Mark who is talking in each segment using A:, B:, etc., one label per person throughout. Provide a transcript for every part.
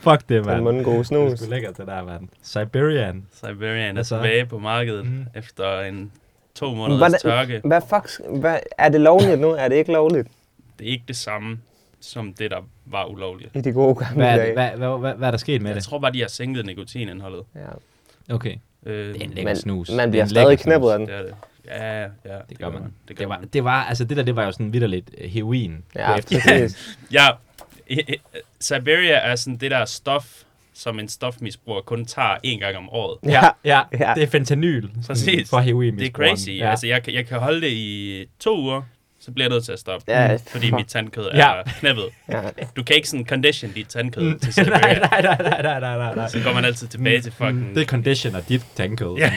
A: Fuck det,
B: Den
A: mand.
B: mundgode
A: Det er
B: snus.
A: sgu lækkert, det der, mand. Siberian.
C: Siberian er
A: Hvad så?
C: tilbage på markedet
A: Mhm.
C: efter en to måneders
B: Hvordan-
C: tørke.
B: Hvad fuck? Hvad, er det lovligt nu? Er det ikke lovligt?
C: Det er ikke det samme som det, der var ulovligt.
B: I de gode gamle
A: Hvad er, det,
B: dage.
A: hvad, hvad, hvad, hvad er der sket med
C: Jeg
A: det?
C: tror bare, de har sænket nikotinindholdet.
B: Ja.
A: Okay.
C: Øh,
A: Det er en lækker
B: Men
A: snus.
B: man
A: Det er
B: bliver stadig
A: snus.
B: af den.
C: det er det. Ja, ja,
A: Det gør man.
C: Det
A: Det,
C: gør
A: var,
C: man.
A: det var, altså det der, det var jo sådan vidderligt øh, heroin.
B: Ja, præcis.
C: Ja, Siberia er sådan det der stof, som en stofmisbruger kun tager en gang om året.
A: ja, ja,
B: Ja.
A: det er fentanyl.
C: Præcis.
A: For heroin
C: Det er crazy.
A: Ja.
C: Altså, jeg, jeg kan holde det i to uger, så bliver jeg nødt til at stoppe.
B: Ja,
C: fordi mit tandkød er
A: Ja.
C: knæppet.
B: Ja.
C: Du kan ikke sådan condition dit tandkød til
A: nej, nej, nej, nej, nej, nej, nej.
C: Så går man altid tilbage til fucking...
A: Det conditioner dit tandkød.
C: Ja.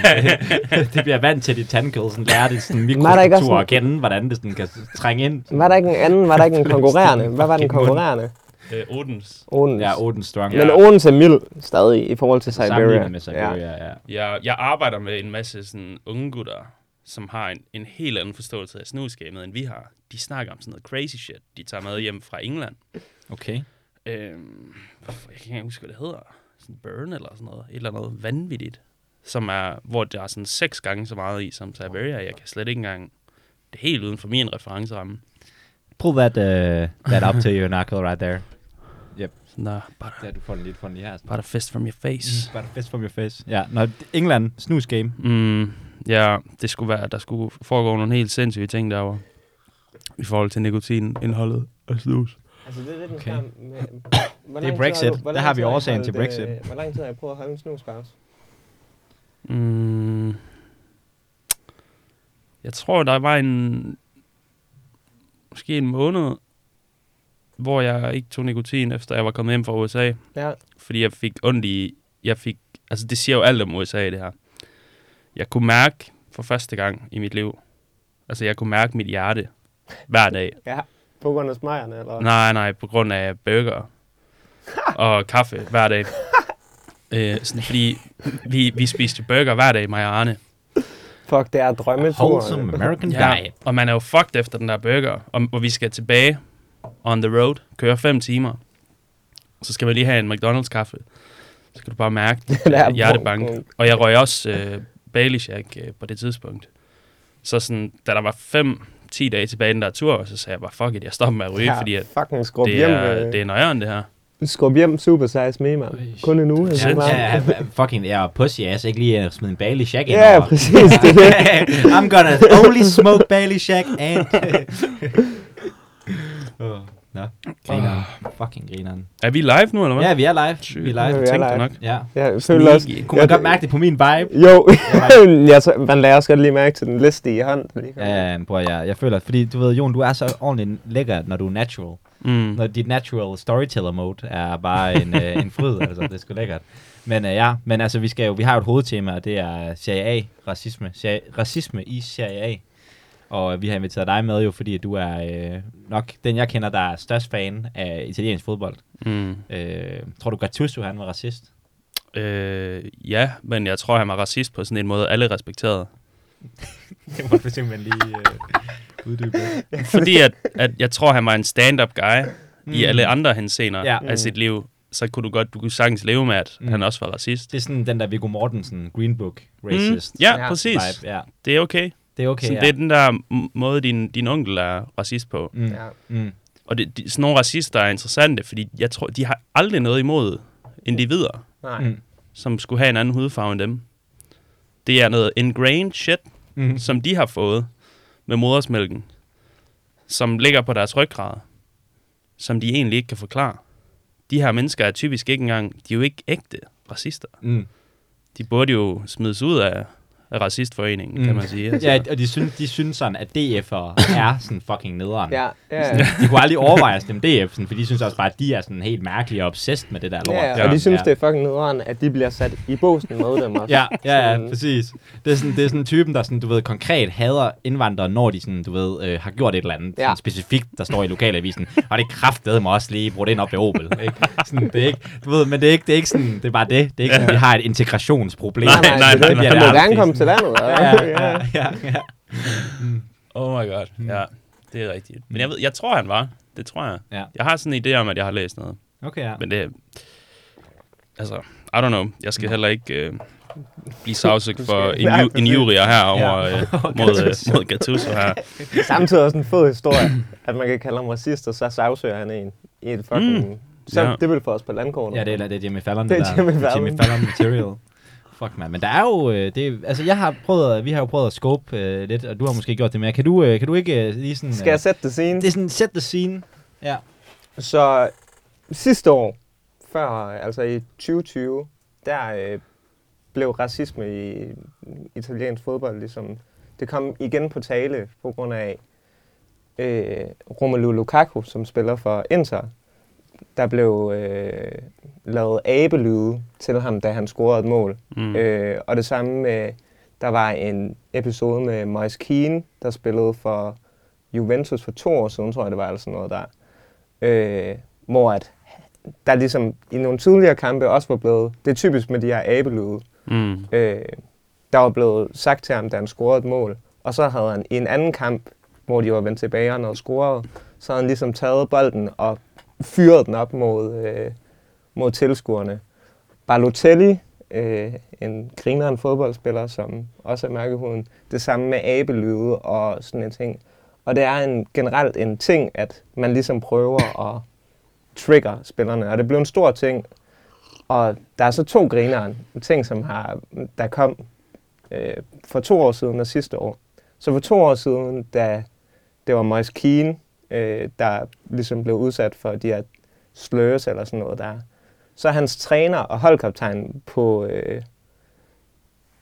A: det bliver vant til dit tandkød, sådan lærer det sådan mikrostruktur at kende, hvordan det sådan kan trænge ind.
B: Var der ikke en anden? Var der ikke en konkurrerende? Hvad var den konkurrerende?
C: Øh, Odens.
B: Odense.
A: Ja, Odin Strong.
B: Men
C: Ja.
B: Odense er mild stadig i forhold til Siberia.
A: Sammenlignet med Siberia, ja. ja.
C: Jeg, jeg arbejder med en masse sådan unge gutter, som har en, en helt anden forståelse af snusgamet, end vi har. De snakker om sådan noget crazy shit, de tager med hjem fra England.
A: Okay.
C: Øhm, hvorfor- jeg kan ikke huske, hvad det hedder. Sådan burn eller sådan noget. Et eller andet vanvittigt. Som er, hvor der er sådan seks gange så meget i som Siberia. Jeg kan slet ikke engang... Det er helt uden for min referenceramme.
A: Pull that, uh, that up to your knuckle right there.
C: Sådan der, bare,
A: Ja, du får den lidt for den lige her.
C: bare a fist from your face.
A: But a fist from your face. Ja, når England, snus game.
C: Mm, ja, det skulle være, der skulle foregå nogle helt sindssyge ting derovre. I forhold til nikotinindholdet af snus.
B: Altså, det er lidt
A: Okay.
B: okay. med,
A: Det er Brexit.
B: du-
A: Der har vi årsagen til
B: holdt,
A: Brexit.
B: øh, Hvor lang tid har jeg prøvet at holde en snuspause?
C: Mm, jeg tror, der var en... Måske en måned, hvor jeg ikke tog nikotin, efter jeg var kommet hjem fra USA.
B: Ja.
C: Fordi jeg fik ondt i... Jeg fik, altså, det siger jo alt om USA, det her. Jeg kunne mærke for første gang i mit liv... Altså, jeg kunne mærke mit hjerte hver dag.
B: På grund af smejerne, eller?
C: Nej, nej, på grund af burger og kaffe hver dag. Øh, sådan, fordi vi, vi spiste burger hver dag, mig og Arne.
B: Fuck, det er drømmetur.
A: Wholesome American
C: Ja,
A: diet.
C: og man er jo fucked efter den der burger, og, hvor vi skal tilbage on the road, køre fem timer. Så skal man lige have en McDonald's-kaffe. Så kan du bare mærke
B: Det
C: hjertebank. Og jeg røg også øh, Bailey Shack øh, på det tidspunkt. Så sådan, da der var fem 10 dage tilbage i den der tur, så sagde jeg bare, fuck it, jeg stopper med at ryge,
B: Ja,
C: fordi at
B: fucking skrub
C: det
B: hjem.
C: er,
B: øh,
C: det er nøjeren, det her.
B: Skub hjem Super Size Me, mand. Kun en uge.
A: Ja,
B: Ja,
A: fucking, jeg er pussy ass, ikke lige at smide en Bailey Shack ind
B: ja,
A: over.
B: præcis. Det er det.
A: I'm gonna only smoke Bailey Shack and... oh, Nå, grineren. Fucking grineren.
C: Er vi live nu, eller hvad?
A: Ja, vi er live.
C: Sygt.
A: Vi er live.
B: Ja, vi er live.
C: nok.
A: Ja.
B: Jeg føler også...
A: Kunne man
B: Ja,
A: godt mærke det på min vibe?
B: Jo, jeg, så, man lader også godt lige mærke til den liste i hånden.
A: Ja, bror, jeg, jeg føler, fordi du ved, Jon, du er så ordentligt lækker, når du er natural.
C: Mm.
A: Når dit natural storyteller mode er bare en, øh, en fryd, altså, det er sgu lækkert. Men øh, ja, men altså, vi, skal jo, vi har jo et hovedtema, og det er CIA, racisme. CIA, racisme i CIA. Og vi har inviteret dig med jo, fordi du er øh, nok den, jeg kender, der er størst fan af italiensk fodbold.
C: Mm.
A: Øh, tror du, Gattuso, han var racist?
C: Øh, ja, men jeg tror, han var racist på sådan en måde, alle respekterede.
A: Det må du simpelthen lige øh, uddybe.
C: Fordi at, at jeg tror, han var en stand-up guy mm. i
A: Mm.
C: alle andre hensener
A: Ja.
C: af sit liv. Så kunne du godt, du kunne sagtens leve med, at
A: Mm.
C: mm. han også var racist.
A: Det er sådan den der Viggo Mortensen, Green Book, racist.
C: Mm. Ja,
B: Ja.
C: ja, præcis.
A: Vibe. Ja,
C: Det er okay.
A: Det er okay.
C: Okay,
A: ja.
C: det er den der måde, din, din onkel er racist på.
A: Mm.
B: Ja.
A: Mm.
C: Og det, de, sådan nogle racister er interessante, fordi jeg tror, de har aldrig noget imod individer,
B: Nej.
A: Mm.
C: som skulle have en anden hudfarve end dem. Det er noget ingrained shit,
A: Mm.
C: som de har fået med modersmælken, som ligger på deres ryggrad, som de egentlig ikke kan forklare. De her mennesker er typisk ikke engang, de er jo ikke ægte racister.
A: Mm.
C: De burde jo smides ud af racistforeningen, mm. kan man sige. Altså.
A: Ja, og de synes, de synes sådan, at DF'ere er sådan fucking nederen.
B: Ja, ja, ja.
A: De kunne aldrig overveje at stemme DF, sådan, for de synes også bare, at de er sådan helt mærkelige og obsessed med det der lort.
B: ja, og de synes,
A: ja.
B: det er fucking nederen, at de bliver sat i båsen med dem også.
A: Ja, ja, ja,
B: Sådan-
A: præcis. Det er sådan, det er sådan typen, der sådan, du ved, konkret hader indvandrere, når de sådan, du ved, øh, har gjort et eller andet
B: Ja.
A: sådan specifikt, der står i lokalavisen. Og det kraftede mig også lige brugt ind op ved Opel. Ikke? Sådan, det er ikke, du ved, men det er ikke, det er ikke sådan, det er bare det. Det er ikke sådan, vi har et integrationsproblem.
B: Nej, nej,
C: Nej,
B: nej,
C: nej,
B: det,
C: nej,
B: Han
A: nej.
B: må gerne komme til landet.
A: Ja, ja, ja, ja.
C: Oh my god,
A: Mm.
C: ja, det er rigtigt. Men jeg, ved, jeg tror, han var. Det tror jeg.
A: Ja.
C: Jeg har sådan en idé om, at jeg har læst noget.
A: Okay, ja.
C: Men det, altså, I don't know. Jeg skal heller ikke øh, blive sagsøgt
B: Du
C: for injurier her over
A: Ja.
C: øh, mod, øh, mod Gattuso her.
B: Samtidig også en fed historie, at man kan kalde ham racist, og så sagsøger han en i et fucking... Mm. Så
C: Ja.
B: det vil få os på landkortet.
A: Ja, det er, det er Jimmy Fallon.
B: Det er
A: der.
B: Jimmy
A: Det er
B: Fallon.
A: Jimmy Fallon material. Fuck, man. Men der er jo... Øh, det altså, jeg har prøvet, vi har jo prøvet at scope øh, lidt, og du har måske gjort det mere. Kan du, øh, kan du ikke øh, lige sådan...
B: Skal jeg sætte det scene?
A: det er sådan, set the scene. Ja.
B: Så sidste år, før, altså i 2020, der øh, blev racisme i italiensk fodbold ligesom, det kom igen på tale på grund af øh, Romelu Lukaku, som spiller for Inter. Der blev øh, lavet abelyde til ham, da han scorede et mål.
C: Mm.
B: Øh, og det samme med, der var en episode med Moise Keane, der spillede for Juventus for to år siden, tror jeg det var, eller sådan noget der. Øh, hvor at der ligesom i nogle tidligere kampe også var blevet, det er typisk med de her abelyde,
C: Mm.
B: øh, der var blevet sagt til ham, da han scorede et mål. Og så havde han i en anden kamp, hvor de var vendt tilbage og havde scoret, så havde han ligesom taget bolden og fyret den op mod, øh, mod tilskuerne. Balotelli, øh, en grineren fodboldspiller, som også er mærkehuden. Det samme med abelyde og sådan en ting. Og det er en, generelt en ting, at man ligesom prøver at trigger spillerne, og det blev en stor ting. Og der er så to grineren, ting som har, der kom øh, for to år siden og sidste år. Så for to år siden, da det var Moise Keane, øh, der ligesom blev udsat for de her slurs eller sådan noget der, så er hans træner og holdkaptajn på, øh,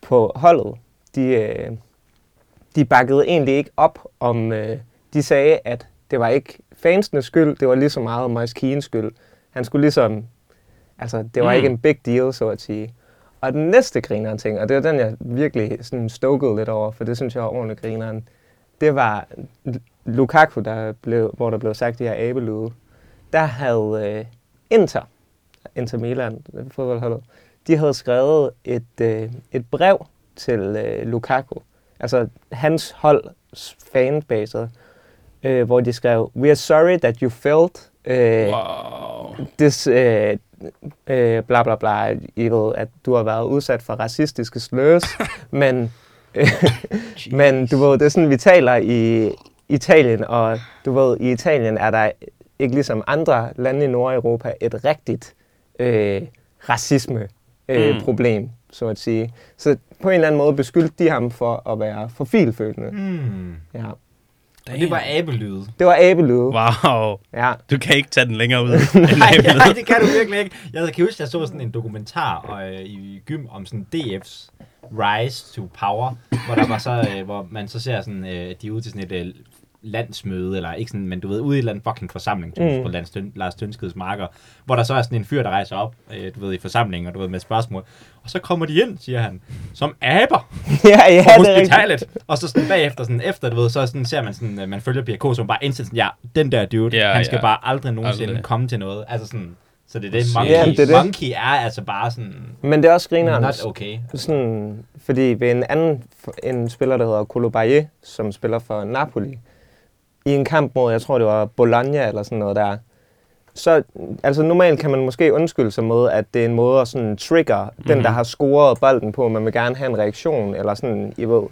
B: på holdet, de, øh, de bakkede egentlig ikke op om, øh, de sagde, at det var ikke fansenes skyld, det var lige så meget Moise Keanes skyld. Han skulle ligesom, altså det var
C: mm.
B: ikke en big deal, så at sige. Og den næste grineren ting, og det var den, jeg virkelig sådan stokede lidt over, for det synes jeg var ordentligt grineren, det var Lukaku, der blev, hvor der blev sagt de her abelyde. Der havde øh, Inter, Inter Milan, øh, fodboldholdet, de havde skrevet et, øh, et brev til øh, Lukaku, altså hans holds fanbase, øh, hvor de skrev, We are sorry that you felt øh,
C: Wow.
B: this, øh, øh, bla bla bla, I ved, at du har været udsat for racistiske slurs, men, øh, men du ved, det er sådan, vi taler i Italien, og du ved, i Italien er der ikke ligesom andre lande i Nordeuropa et rigtigt øh, racisme øh,
C: Mm.
B: problem, så at sige. Så på en eller anden måde beskyldte de ham for at være forfilfølende.
A: Mm.
B: Ja.
A: Og det var abelyde.
B: Det var abelyde.
C: Wow.
B: Ja.
C: Du kan ikke tage den længere ud.
A: nej, nej, det kan du virkelig ikke. Jeg kan huske, at jeg så sådan en dokumentar øh, i gym om sådan DF's Rise to Power, hvor der var så, øh, hvor man så ser sådan, øh, de er ude til sådan et øh, landsmøde, eller ikke sådan, men du ved, ude i et eller andet fucking forsamling, mm.
B: Mm.
A: på Lars, Tøn, Lars Tønskeds marker, hvor der så er sådan en fyr, der rejser op, øh, du ved, i forsamlingen, og du ved, med spørgsmål. Og så kommer de ind, siger han, som aber
B: ja, ja,
A: på
B: det er
A: hospitalet. Og så sådan bagefter, sådan efter, du ved, så sådan, ser man sådan, øh, man følger PK, som bare indsætter sådan, ja, den der dude,
C: Ja,
A: han skal
C: ja.
A: bare aldrig nogensinde
C: Aldrig.
A: komme til noget. Altså sådan, så det er det, monkey,
B: Ja, det er det.
A: monkey er altså bare sådan,
B: Men det er også grineren.
A: not okay.
B: Sådan, fordi ved en anden en spiller, der hedder Koulibaly, som spiller for Napoli, i en kamp mod, jeg tror det var Bologna eller sådan noget der, så altså normalt kan man måske undskylde sig med, at det er en måde at sådan trigger mm-hmm. den, der har scoret bolden på, man vil gerne have en reaktion, eller sådan, I ved.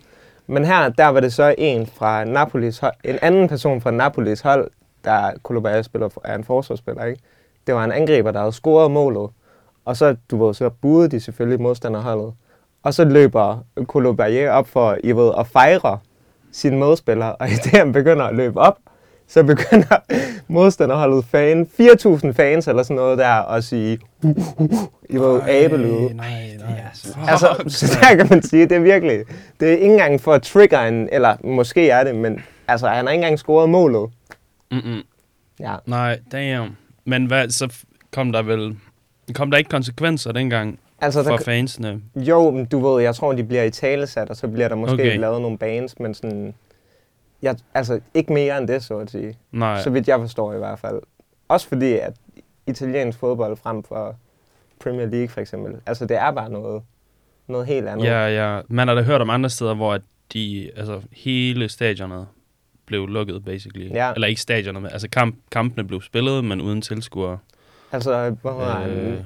B: Men her, der var det så en fra Napolis hold, en anden person fra Napolis hold, der Koulibaly spiller er en forsvarsspiller, ikke? Det var en angriber, der havde scoret målet, og så, du ved, så budede de selvfølgelig modstanderholdet. Og så løber Koulibaly op for, I ved, at fejre sine modspillere, og i det han begynder at løbe op, så begynder modstanderholdet fan, 4.000 fans eller sådan noget der, at sige, I ved, abelyde.
C: Nej, nej.
B: Altså, så der kan man sige, det er virkelig, det er ikke engang for at trigger en, eller måske er det, men altså, han har ikke engang scoret målet.
C: Mm-mm.
B: Ja.
C: Nej, damn. Men hvad, så kom der vel... Kom der ikke konsekvenser dengang
B: Altså,
C: for
B: der,
C: fansene?
B: jo, men du ved, jeg tror, de bliver i talesat, og så bliver der måske
C: Okay.
B: lavet nogle bands, men sådan, jeg, altså, ikke mere end det, så at sige.
C: Nej.
B: Så vidt jeg forstår i hvert fald. Også fordi, at italiensk fodbold frem for Premier League for eksempel, altså det er bare noget, noget helt andet.
C: Ja, ja. Man har da hørt om andre steder, hvor de, altså hele stadionet blev lukket, basically.
B: Ja.
C: Eller ikke stadionet, men altså kamp, kampene blev spillet, men uden tilskuere.
B: Altså, hvor han?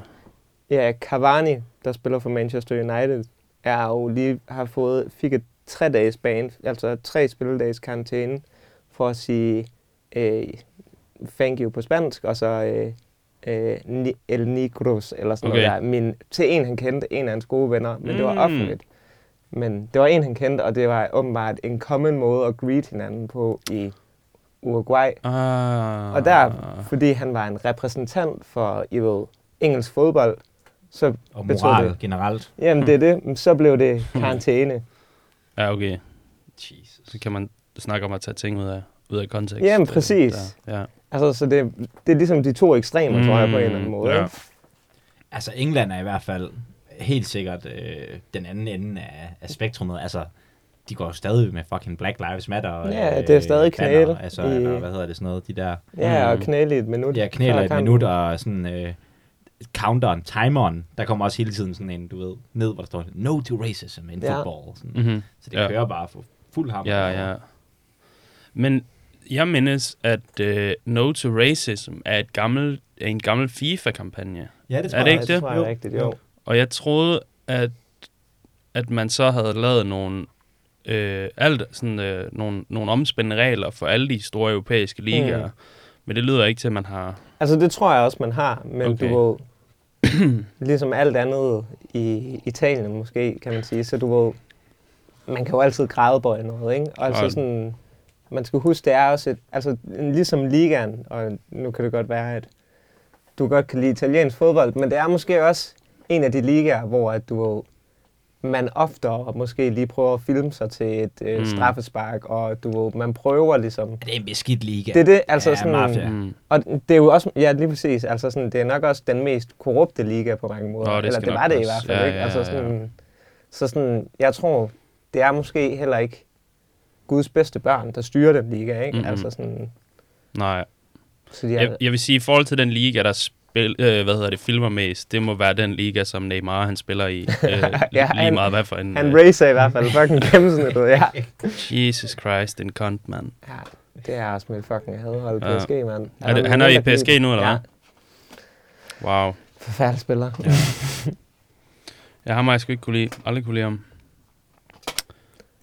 B: Ja, Cavani, der spiller for Manchester United, er jo lige har fået, fik et tre dages ban, altså tre spilledages karantæne, for at sige øh, thank you på spansk, og så øh, øh, ni- El Negros, eller sådan
C: Okay.
B: noget der. Min, til en, han kendte, en af hans gode venner, men det var
C: Mm.
B: offentligt. Men det var en, han kendte, og det var åbenbart en common måde at greet hinanden på i Uruguay.
C: Ah.
B: Og der, fordi han var en repræsentant for, I ved, engelsk fodbold, så,
A: Og moral
B: det.
A: generelt.
B: jamen det er det, så blev det karantæne.
C: Ja, okay.
A: Jesus.
C: Så kan man snakke om at tage ting ud af, ud af kontekst.
B: Jamen,
C: øh,
B: præcis.
C: Der. Ja.
B: Altså, så det, det er ligesom de to ekstremer, mm, tror jeg, på en eller anden
C: Mm,
B: måde.
C: ja.
B: ikke?
A: Altså, England er i hvert fald helt sikkert øh, den anden ende af, af spektrummet. Altså, de går jo stadig med fucking Black Lives Matter. Og,
B: Ja, det er stadig knæle
A: Altså,
B: i-
A: eller, hvad hedder det sådan noget? De der
B: Ja, og
C: Mm.
B: knæle i et minut.
A: ja, knæler
B: før
A: et
B: kampen.
A: minut, og sådan øh, counteren, timeren, der kommer også hele tiden sådan en, du ved, ned, hvor der står, no to racism in
B: Ja.
A: football. Sådan.
C: Mm-hmm.
A: Så det
C: Ja.
A: kører bare for fuld hammer.
C: Ja, ja. Men jeg mindes, at uh, No to Racism er, et gammel, er en gammel FIFA-kampagne.
A: ja det
C: Er det ikke
B: det?
C: det?
B: tror jeg er rigtigt, jo.
C: Og jeg troede, at, at man så havde lavet nogle, øh, alt, sådan, øh, nogle, nogle omspændende regler for alle de store europæiske ligaer.
B: Mm.
C: Men det lyder ikke til, at man har...
B: Altså, det tror jeg også, man har, men
C: Okay.
B: du ved, ligesom alt andet i Italien måske, kan man sige, så du ved, man kan jo altid grædebøje noget, ikke? Og altså sådan, man skal huske, det er også et, altså ligesom ligaen, og nu kan det godt være, at du godt kan lide italiensk fodbold, men det er måske også en af de ligaer, hvor at du man oftere måske lige prøver at filme sig til et øh,
C: Mm.
B: straffespark, og du ved, man prøver ligesom,
A: Det er en beskidt liga.
B: det er det, altså
A: Ja,
B: sådan,
A: mafia.
C: Mm.
B: og det er jo også, ja lige præcis, altså sådan, det er nok også den mest korrupte liga på mange måder.
C: Nå, det
B: Eller det var det i
C: også.
B: hvert fald,
C: Ja,
B: ikke?
C: ja,
B: Altså
C: ja.
B: sådan, Så sådan, jeg tror, det er måske heller ikke Guds bedste børn, der styrer den liga, ikke?
C: Mhm.
B: Altså sådan,
C: Nej.
B: så de er,
C: Jeg, jeg vil sige, i forhold til den liga, der spil, øh, hvad hedder det, filmer mest, det må være den liga, som Neymar han spiller i. Øh,
B: Ja,
C: lige
B: han-
C: meget hvad for en...
B: han
C: øh,
B: racer i hvert fald fucking gennemsnittet, ja.
C: Jesus Christ, en kont, mand.
B: ja. Det er også mit fucking hadhold
C: Ja.
B: PSG, mand.
C: Er det- han er i PSG nu, eller
B: ja.
C: hvad? Wow.
B: Forfærdelig spiller.
C: Ja. ja, ham har jeg sgu ikke kunne lide. Aldrig kunne lide ham.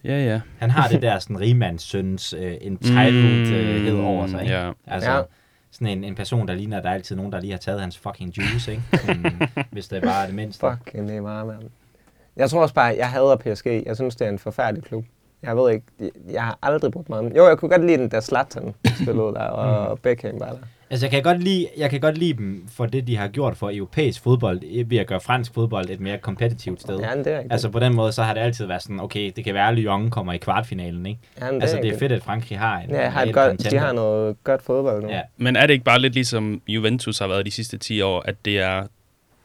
C: Ja, ja.
A: Han har det der sådan rigmandssøns uh, entitledhed mm, over sig, ikke?
C: Ja.
A: Altså,
B: Ja.
A: Sådan en, en person, der ligner, at der er altid nogen, der lige har taget hans fucking juice, ikke? Sådan, hvis det bare er det mindste.
B: Fuck Neymar, mand. Jeg tror også bare, jeg hader PSG. Jeg synes, det er en forfærdelig klub. Jeg ved ikke, jeg, har aldrig brugt mig om. Jo, jeg kunne godt lide den, der Zlatan spillede der, og Beckham var der.
A: Altså, jeg kan, godt lide, jeg kan godt lide dem for det, de har gjort for europæisk fodbold, ved at gøre fransk fodbold et mere kompetitivt sted.
B: Ja, det er ikke
A: Altså på den måde, så har det altid været sådan, okay, det kan være, at Lyon kommer i kvartfinalen, ikke?
B: ja, men
A: Altså det er fedt, at Frankrig har en
B: Ja, har et godt, de har noget godt fodbold nu.
A: Ja.
C: Men er det ikke bare lidt ligesom Juventus har været de sidste 10 år, at det er,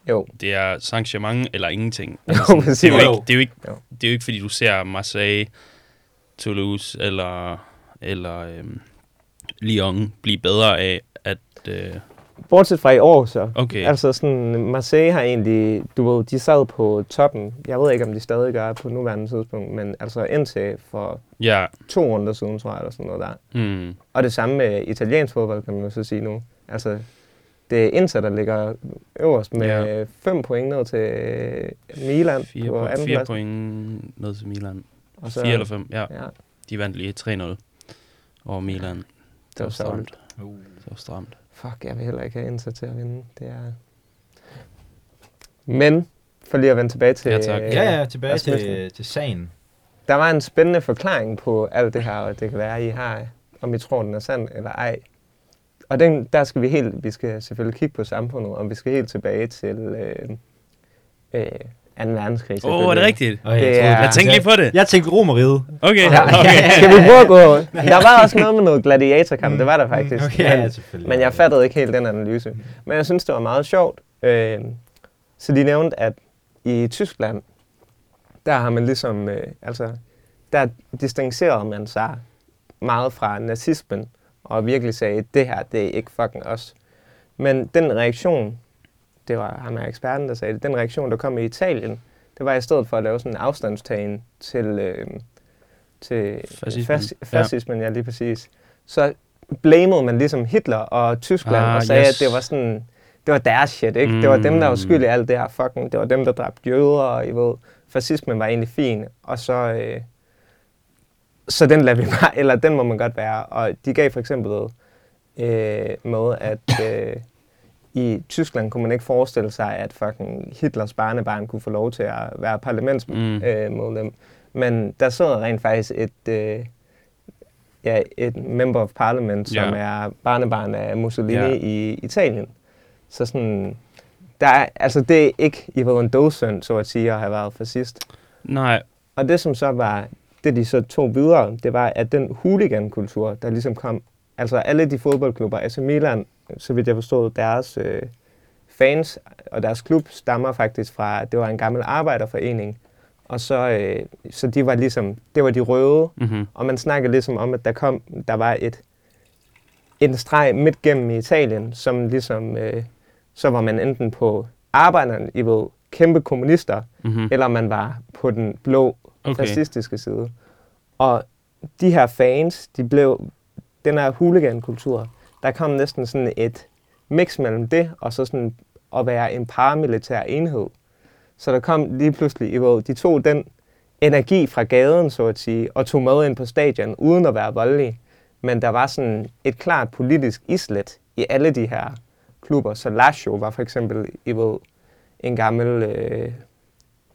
B: Jo.
C: det er Saint-Germain eller ingenting?
B: Jo,
C: Altså,
B: præcis.
C: det, er jo
A: Jo,
C: ikke, det, er jo ikke,
B: Jo.
C: det er jo ikke, fordi du ser Marseille, Toulouse eller, eller øhm, Lyon blive bedre af. Øh,
B: Bortset fra i år så.
C: okay,
B: Altså sådan, Marseille har egentlig, du ved, de sad på toppen. Jeg ved ikke, om de stadig gør på nuværende tidspunkt, men altså indtil for
C: ja.
B: to runder siden, tror jeg, eller sådan noget der.
C: Hmm.
B: Og det samme med italiensk fodbold, kan man jo så sige nu. Altså, det er Inter, der ligger øverst med
C: Ja.
B: fem point ned til Milan
C: Fire,
B: på anden
C: fire
B: plads.
C: point ned til Milan.
B: Og så,
C: Fire eller fem, ja.
B: Ja,
C: De vandt lige 3-0 over Milan. Det
B: var
C: var stramt.
A: Uh.
C: Det var stramt.
B: Fuck, jeg vil heller ikke have Inter til at vinde. Det er... Men, for lige at vende tilbage til...
C: Ja, tak.
B: øh,
A: Ja, ja, tilbage til, til sagen.
B: Der var en spændende forklaring på alt det her, og det kan være, I har, om I tror, den er sand eller ej. Og den, der skal vi helt, vi skal selvfølgelig kigge på samfundet, og vi skal helt tilbage til øh, øh, 2. verdenskrig.
C: Åh, oh, er det rigtigt?
A: Og
B: Det
A: troede,
B: er-
C: Jeg tænkte lige på det.
A: Jeg tænkte romeriet.
C: Okay,
B: Ja,
C: okay.
B: Skal vi prøve at gå? Der var også noget med noget gladiatorkamp, det var der faktisk.
A: Okay,
B: men,
A: ja,
B: men jeg fattede ikke helt den analyse. Men jeg synes, det var meget sjovt. Øh, så de nævnte, at i Tyskland, der har man ligesom, øh, altså, der distancerede man sig meget fra nazismen, og virkelig sagde, det her, det er ikke fucking os. Men den reaktion, det var ham her eksperten, der sagde det, den reaktion, der kom i Italien, det var i stedet for at lave sådan en afstandstagen til, øh, til
C: Fascismen.
B: fas- fascismen, ja. lige præcis. Så blamede man ligesom Hitler og Tyskland
C: Ah,
B: og sagde,
C: yes.
B: at det var sådan, det var deres shit, ikke? Mm. Det var dem, der var skyld i alt det her fucking. Det var dem, der dræbte jøder, og I ved, fascismen var egentlig fin. Og så, øh, så den lader vi bare, eller den må man godt være. Og de gav for eksempel øh, med, at øh, i Tyskland kunne man ikke forestille sig, at fucking Hitlers barnebarn kunne få lov til at være parlamentsmedlem. Mm. Øh, Men der sidder rent faktisk et, øh, ja, et member of parliament, som ja. er barnebarn af Mussolini ja. i Italien. Så sådan, der er, altså det er ikke i en dødsønd, så at sige, at have været fascist.
C: Nej.
B: Og det som så var, det de så tog videre, det var, at den huligankultur, der ligesom kom, altså alle de fodboldklubber, AC Milan, så vidt jeg forstod, deres øh, fans og deres klub stammer faktisk fra, det var en gammel arbejderforening, og så, øh, så de var ligesom, det var de røde, mm-hmm. og man snakkede ligesom om, at der kom, der var et, en streg midt gennem i Italien, som ligesom, øh, så var man enten på arbejderne, I ved, kæmpe kommunister, mm-hmm. eller man var på den blå okay. fascistiske side. Og de her fans, de blev, den her hooligan-kultur, der kom næsten sådan et mix mellem det, og så sådan at være en paramilitær enhed. Så der kom lige pludselig, I ved, de tog den energi fra gaden, så at sige, og tog med ind på stadion, uden at være voldelige. Men der var sådan et klart politisk islet i alle de her klubber. Så Lazio var for eksempel, I ved, en gammel, øh,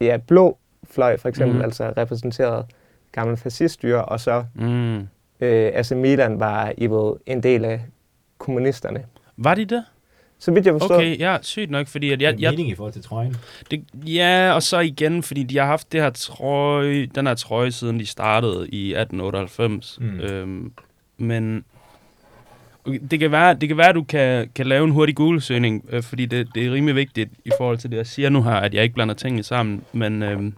B: ja, blå fløj for eksempel, mm. altså repræsenteret gammel fasciststyre, og så mm. øh, AC Milan var, I ved, en del af kommunisterne.
C: Var de det?
B: Så vidt jeg forstår.
C: Okay, ja, sygt nok, fordi... At jeg,
A: det er mening i forhold til trøjen.
C: Det, ja, og så igen, fordi de har haft det her trøje, den her trøje, siden de startede i 1898. Mm. Øhm, men det kan være, det kan være at du kan, kan lave en hurtig Google-søgning, øh, fordi det, det er rimelig vigtigt i forhold til det, jeg siger nu her, at jeg ikke blander tingene sammen. Men øhm,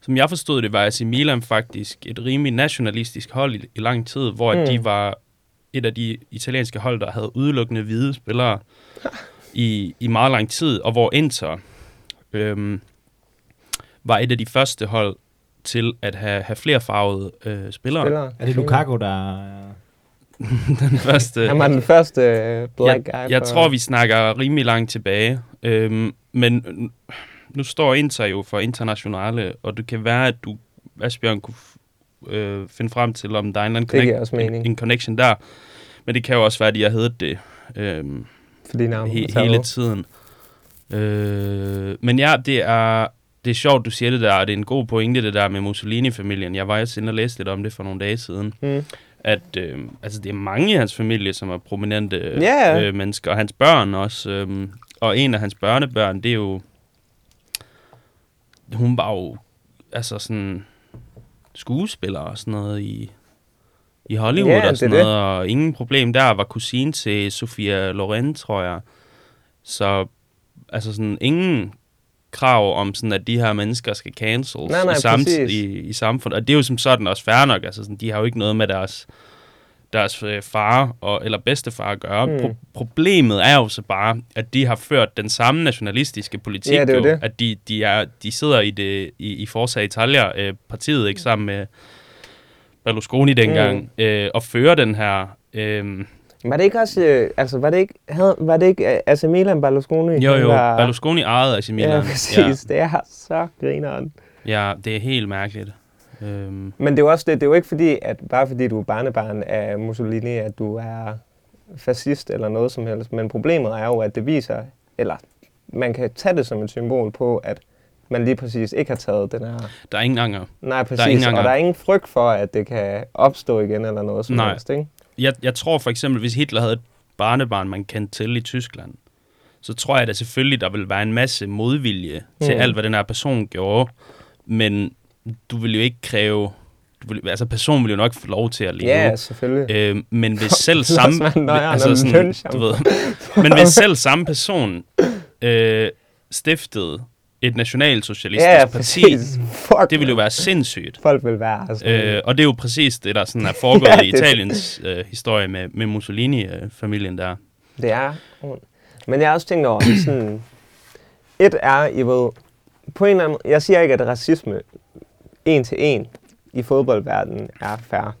C: som jeg forstod det, var AC Milan faktisk et rimelig nationalistisk hold i, i lang tid, hvor mm. de var et af de italienske hold, der havde udelukkende hvide spillere i, i meget lang tid, og hvor Inter øhm, var et af de første hold til at have, have flere farvede øh, spillere. spillere.
A: Er det Lukaku, der...
C: den første...
B: Han var den første øh, black guy.
C: Jeg, jeg tror, vi snakker rimelig langt tilbage. Øhm, men nu står Inter jo for internationale, og det kan være, at du, Asbjørn, kunne øh, finde frem til, om der er en eller anden connect, en, en connection der. Men det kan jo også være, at de har heddet det øh,
B: Fordi navnet
C: he, hele tiden. Øh, men ja, det er, det er sjovt, du siger det der, og det er en god pointe, det der med Mussolini-familien. Jeg var også inde og læste lidt om det for nogle dage siden. Mm. At øh, altså, det er mange i hans familie, som er prominente yeah. øh, mennesker, og hans børn også. Øh, og en af hans børnebørn, det er jo... Hun var jo altså sådan skuespiller og sådan noget i, i Hollywood ja, og sådan noget, det. og ingen problem der, var kusine til Sofia Loren, tror jeg. Så altså sådan ingen krav om sådan, at de her mennesker skal cancels nej, nej, i, samt, i, i samfundet. Og det er jo som sådan også fair nok. Altså sådan, de har jo ikke noget med deres deres øh, far og, eller bedstefar at gøre. Mm. Pro- problemet er jo så bare, at de har ført den samme nationalistiske politik, ja, det jo, det. at de, de, er, de sidder i, det, i, i Forza Italia, øh, ikke sammen med Berlusconi dengang, mm. øh, og fører den her... Øh,
B: var det ikke også, øh, altså var det ikke, havde, var det ikke øh, AC Milan Berlusconi?
C: Jo, jo, var... Berlusconi ejede AC Milan.
B: Ja, præcis, ja. det er så grineren.
C: Ja, det er helt mærkeligt.
B: Øhm. Men det er jo også det, det er jo ikke fordi, at bare fordi du er barnebarn af Mussolini, at du er fascist eller noget som helst. Men problemet er jo, at det viser, eller man kan tage det som et symbol på, at man lige præcis ikke har taget den her...
C: Der er ingen anger.
B: Nej, præcis. Der er ingen anger. Og der er ingen frygt for, at det kan opstå igen eller noget som Nej. helst, ikke?
C: Jeg, jeg tror for eksempel, hvis Hitler havde et barnebarn, man kendte til i Tyskland, så tror jeg da selvfølgelig, der vil være en masse modvilje mm. til alt, hvad den her person gjorde. Men du vil jo ikke kræve... Du vil, altså, personen vil jo nok få lov til at leve.
B: Ja, selvfølgelig.
C: Øh, men hvis selv samme... altså, sådan, du ved, men hvis selv samme person øh, stiftede et nationalsocialistisk ja, parti, Fuck, det ville jo være sindssygt.
B: Folk vil være. Altså,
C: øh, og det er jo præcis det, der sådan er foregået ja, i Italiens øh, historie med, med Mussolini-familien der.
B: Det er. Men jeg har også tænkt over, sådan, et er, I ved, på en eller anden jeg siger ikke, at racisme en til en i fodboldverdenen er fair.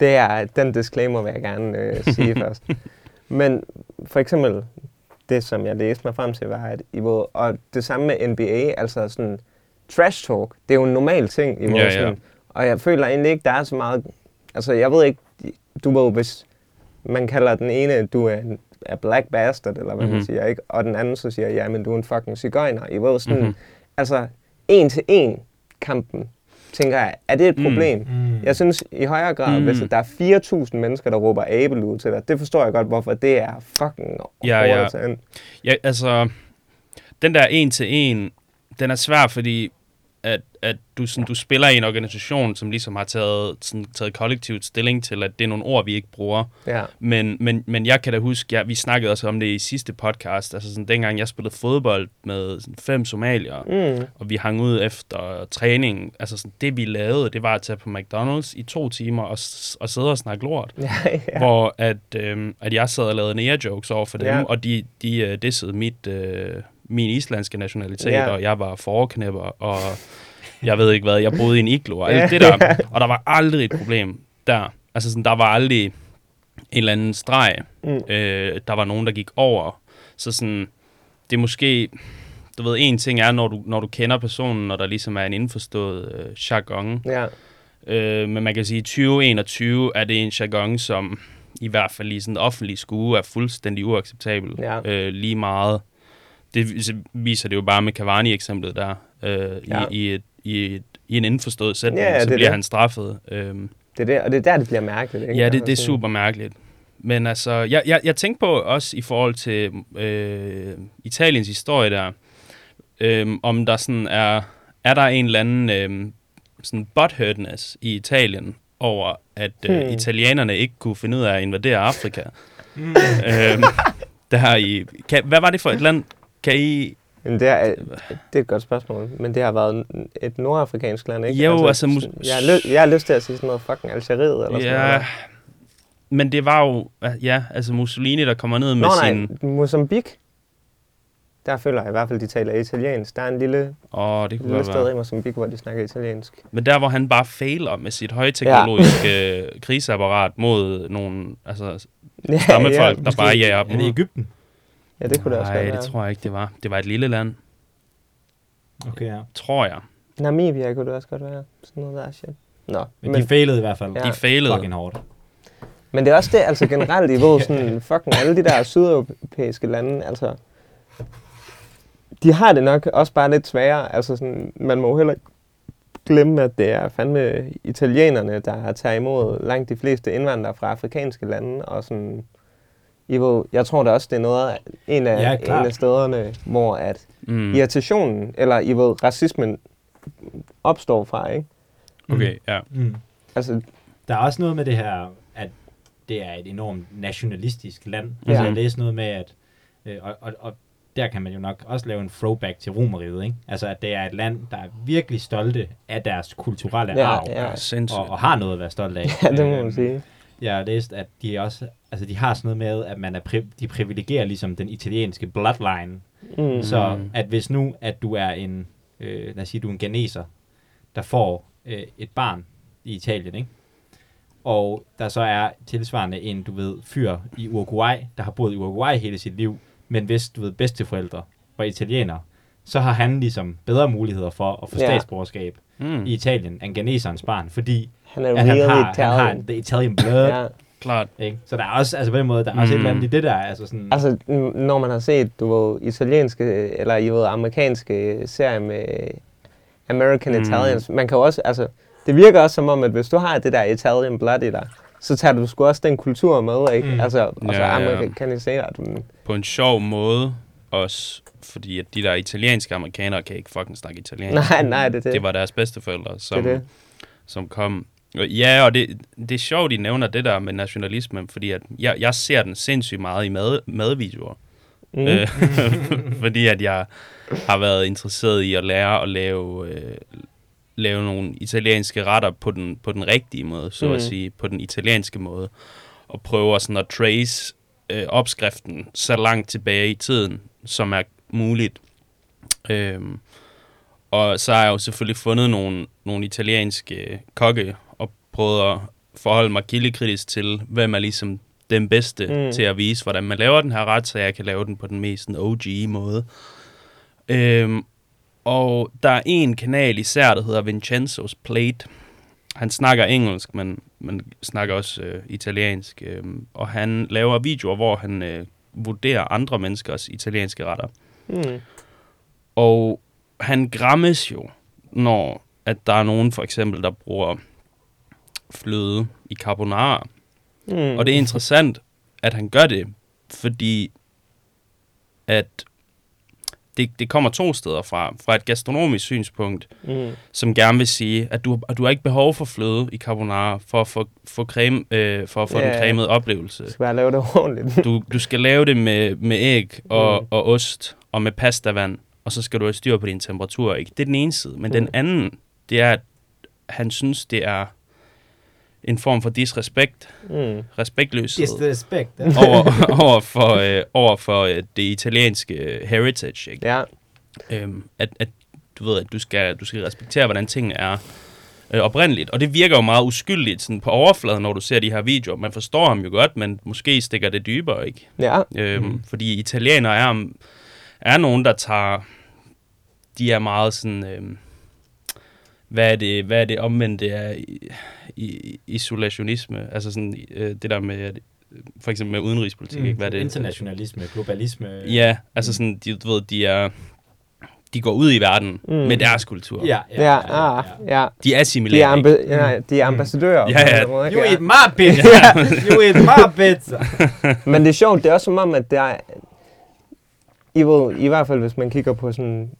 B: Det er den disclaimer, vil jeg gerne øh, sige først. Men for eksempel, det, som jeg læste mig frem til, var, at I ved, og det samme med NBA, altså sådan trash talk, det er jo en normal ting i
C: Ja,
B: vores
C: ja.
B: sådan, og jeg føler egentlig ikke, der er så meget, altså jeg ved ikke, du ved, hvis man kalder den ene, du er en er black bastard, eller hvad mm-hmm. man
C: Mhm.
B: siger, ikke? Og den anden så siger, ja, men du er en fucking cigøjner. I ved sådan,
C: Mhm.
B: mm-hmm. altså en til en kampen, tænker jeg, er det et
C: Mm.
B: problem? Mm. Jeg synes i højere grad,
C: Mm.
B: mm. hvis der er 4.000 mennesker, der råber abel ud til dig, det forstår jeg godt, hvorfor det er fucking
C: Ja, ja.
B: at tage ind.
C: Ja, altså, den der en til en, den er svær, fordi at, at du, sådan, du spiller i en organisation, som ligesom har taget, sådan, taget kollektivt stilling til, at det er nogle ord, vi ikke bruger.
B: Ja.
C: Men, men, men jeg kan da huske, ja, vi snakkede også om det i sidste podcast, altså sådan, dengang jeg spillede fodbold med sådan, fem somalier,
B: Mm.
C: og vi hang ud efter træning. Altså sådan, det vi lavede, det var at tage på McDonald's i to timer og, og sidde og snakke lort.
B: Ja,
C: Ja. Hvor at, øhm, at jeg sad og lavede nære-jokes over for dem,
B: Ja.
C: og de, de øh, dissede mit, øh, min islandske nationalitet,
B: Ja.
C: og jeg var forknæpper, og jeg ved ikke hvad, jeg boede i en iglo, og alt det der. Og der var aldrig et problem der. Altså sådan, der var aldrig en eller anden streg.
B: Mm.
C: Øh, der var nogen, der gik over. Så sådan, det er måske, du ved, en ting er, når du, når du kender personen, og der ligesom er en indforstået øh, jargon.
B: ja.
C: Øh, men man kan sige, at 2021 er det en jargon, som i hvert fald i sådan en offentlig skue er fuldstændig uacceptabel.
B: Ja.
C: Øh, lige meget. Det vis- viser det jo bare med Cavani-eksemplet der. Øh,
B: Ja.
C: i, i, et, i, et, I en indforstået sætning,
B: Ja, ja,
C: så
B: er
C: bliver
B: det.
C: han straffet. Øhm,
B: Det er det, og det er der, det bliver mærkeligt. Ikke?
C: Ja, det, det er
B: Altså
C: super mærkeligt. Men altså, jeg, jeg, jeg tænkte på også i forhold til øh, Italiens historie der, øh, om der sådan er, er der en eller anden øh, sådan butthurtness i Italien over, at øh,
B: Hmm.
C: italienerne ikke kunne finde ud af at invadere Afrika. øh, der i, kan, hvad var det for et land? Kan I...
B: Men det er, det er et godt spørgsmål, men det har været et nordafrikansk land, ikke?
C: Jo, altså, mus-
B: sådan- jeg, har ly- jeg har lyst til at sige sådan noget fucking Algeriet, eller sådan
C: Ja,
B: noget.
C: men det var jo, ja, altså Mussolini, der kommer ned med
B: Nå
C: sin...
B: nej, Mozambique. Der føler jeg i hvert fald, de taler italiensk. Der er en lille,
C: Åh, det kunne
B: lille sted
C: være.
B: i Mozambique, hvor de snakker italiensk.
C: Men der, hvor han bare fejler med sit højteknologiske ja. krigsapparat mod nogle altså,
B: Ja,
C: stammefolk,
B: ja,
C: der bare jager
A: Er
C: dem
A: det
C: ud.
A: Ægypten?
B: Ja, det kunne det også
C: Nej,
B: godt
C: det
B: være.
C: tror jeg ikke, det var. Det var et lille land,
A: Okay, ja.
C: tror jeg.
B: Namibia kunne det også godt være. Sådan noget der shit. Nå,
A: Men,
B: men,
A: de failede i hvert fald.
B: Ja.
C: De failede.
A: Fucking hårdt.
B: men det er også det, altså generelt i ved, sådan fucking alle de der sydeuropæiske lande, altså de har det nok også bare lidt sværere. Altså sådan, man må heller ikke glemme, at det er fandme italienerne, der tager imod langt de fleste indvandrere fra afrikanske lande, og sådan, I ved, jeg tror da også, det er noget af, en af,
A: Ja, klart.
B: en af stederne, hvor at
C: Mm.
B: irritationen, eller I ved, racismen opstår fra, ikke?
C: Okay, ja.
A: Mm.
B: Altså,
A: Der er også noget med det her, at det er et enormt nationalistisk land.
B: Ja.
A: Altså, jeg læste noget med, at... Øh, og, og, og der kan man jo nok også lave en throwback til Romeriet, ikke? Altså, at det er et land, der er virkelig stolte af deres kulturelle
B: Ja,
A: arv.
B: ja.
A: Og, og har noget at være stolt af.
B: ja, det må man
A: Øhm,
B: sige.
A: Jeg har læst, at de også, altså de har sådan noget med, at man er pri- de privilegerer ligesom den italienske bloodline.
B: Mm.
A: Så at hvis nu, at du er en, øh, lad os sige, du er en ganeser, der får øh, et barn i Italien, ikke? Og der så er tilsvarende en, du ved, fyr i Uruguay, der har boet i Uruguay hele sit liv, men hvis, du ved, bedsteforældre var italienere, så har han ligesom bedre muligheder for at få
B: Ja.
A: statsborgerskab
C: Mm.
A: i Italien end ganeserens barn, fordi
B: Han er
A: at han
B: really
A: har, han
B: Italian.
A: har the Italian blood,
B: ja.
C: Klart.
A: ikke? Så der er også, altså på den måde, der er også
C: Mm.
A: et eller andet i det der, altså sådan...
B: Altså, når man har set, du ved, italienske, eller I ved, amerikanske serier med American
C: Mm.
B: mm. Italians, man kan jo også, altså, det virker også som om, at hvis du har det der Italian blood i dig, så tager du sgu også den kultur med, ikke?
A: Mm.
B: Mm. Altså, og så
C: Ja, ja.
B: amerikaniserer du den.
C: På en sjov måde også, fordi at de der italienske amerikanere kan ikke fucking snakke italiensk.
B: Nej, nej, det er det.
C: Det var deres bedsteforældre, som,
B: det det.
C: som kom. Ja, og det, det er sjovt, de nævner det der med nationalismen, fordi at jeg, jeg ser den sindssygt meget i mad, madvideoer.
B: Mm.
C: Øh, fordi at jeg har været interesseret i at lære at lave, øh, lave nogle italienske retter på den, på den rigtige måde, så mm. at sige, på den italienske måde. Og prøver sådan at trace øh, opskriften så langt tilbage i tiden, som er muligt. Øhm, og så har jeg jo selvfølgelig fundet nogle, nogle italienske kokke og prøvet at forholde mig kildekritisk til, hvem er ligesom den bedste
B: Mm.
C: til at vise, hvordan man laver den her ret, så jeg kan lave den på den mest OG-måde. Øhm, og der er en kanal især, der hedder Vincenzo's Plate. Han snakker engelsk, men, men snakker også øh, italiensk. Øh, og han laver videoer, hvor han øh, vurderer andre menneskers italienske retter.
B: Mm.
C: Og han grammes jo, når at der er nogen for eksempel, der bruger fløde i carbonara.
B: Mm.
C: Og det er interessant, at han gør det, fordi at det, det kommer to steder fra. Fra et gastronomisk synspunkt,
B: Mm.
C: som gerne vil sige, at du, at du har ikke behov for fløde i carbonara for at få, for creme, øh, for at få
B: Ja,
C: den
B: ja.
C: cremede oplevelse.
B: Det skal bare lave det ordentligt.
C: Du, du skal lave det med, med æg og,
B: Mm.
C: og ost og med pastavand, og så skal du have styr på din temperatur. Ikke? Det er den ene side. Men
B: Mm.
C: den anden, det er, at han synes, det er en form for disrespekt,
B: Mm.
C: respektløshed
A: Disrespect. Ja.
C: over, over for, øh, over for øh, det italienske øh, heritage. Ikke?
B: Ja.
C: Øhm, at, at du ved, at du skal, du skal respektere, hvordan tingene er øh, oprindeligt. Og det virker jo meget uskyldigt sådan på overfladen, når du ser de her videoer. Man forstår ham jo godt, men måske stikker det dybere, ikke?
B: Ja.
C: Øhm,
A: Mm.
C: Fordi italienere er, er nogen, der tager... De er meget sådan... Øhm, hvad er det, hvad er det omvendte af i, i, isolationisme? Altså sådan øh, det der med, at, for eksempel med udenrigspolitik, mm. ikke? Hvad er det?
A: Internationalisme, globalisme.
C: Ja, altså sådan, de, du ved, de er... De går ud i verden
B: Mm.
C: mm. med deres kultur.
A: Ja,
B: Ja, ah, ja.
C: De
B: De er,
C: assimilerer, ikke?
B: ja, de er ambassadører.
C: Ja,
B: en
C: ja.
B: anden måde,
A: You eat my pizza! you eat my pizza!
B: Men det er sjovt, det er også som om, at der er, I, ved, i hvert fald hvis man kigger på sådan,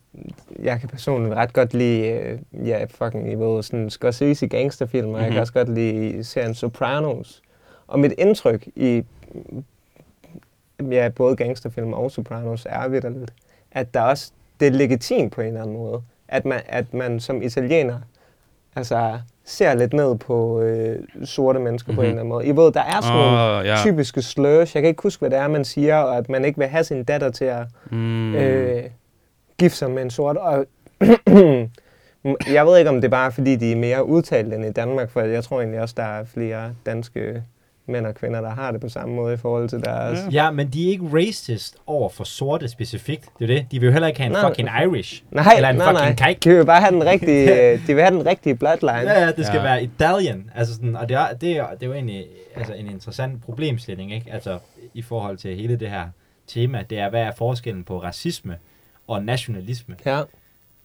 B: jeg kan personligt ret godt lide, øh, ja, fucking, I ved, sådan Scorsese gangsterfilm, og mm-hmm. jeg kan
C: Mhm.
B: også godt lide serien Sopranos. Og mit indtryk i, ja, både gangsterfilm og Sopranos er vidderligt, at der også, det er legitimt på en eller anden måde, at man, at man som italiener, altså, ser lidt ned på øh, sorte mennesker mm-hmm. på en
C: Mhm.
B: eller anden måde. I ved, der er sådan nogle
C: Åh, ja.
B: typiske slurs. Jeg kan ikke huske, hvad det er, man siger, og at man ikke vil have sin datter til at
C: mm.
B: øh, gifte sig med en sort. Og jeg ved ikke, om det er bare fordi, de er mere udtalt end i Danmark, for jeg tror egentlig også, der er flere danske mænd og kvinder, der har det på samme måde i forhold til deres...
C: Ja.
A: Ja, men de er ikke racist over for sorte specifikt. Det er det. De vil jo heller ikke have en
B: Nej.
A: fucking Irish.
B: Nej,
A: Eller en
B: nej, nej.
A: fucking kike.
B: De vil bare have den rigtige, de vil have den rigtige bloodline.
A: Ja, ja, det skal
C: ja.
A: være Italian. Altså sådan, og det er, det, er, det er jo egentlig altså en interessant problemstilling, ikke? Altså i forhold til hele det her tema. Det er, hvad er forskellen på racisme og nationalisme?
B: Ja.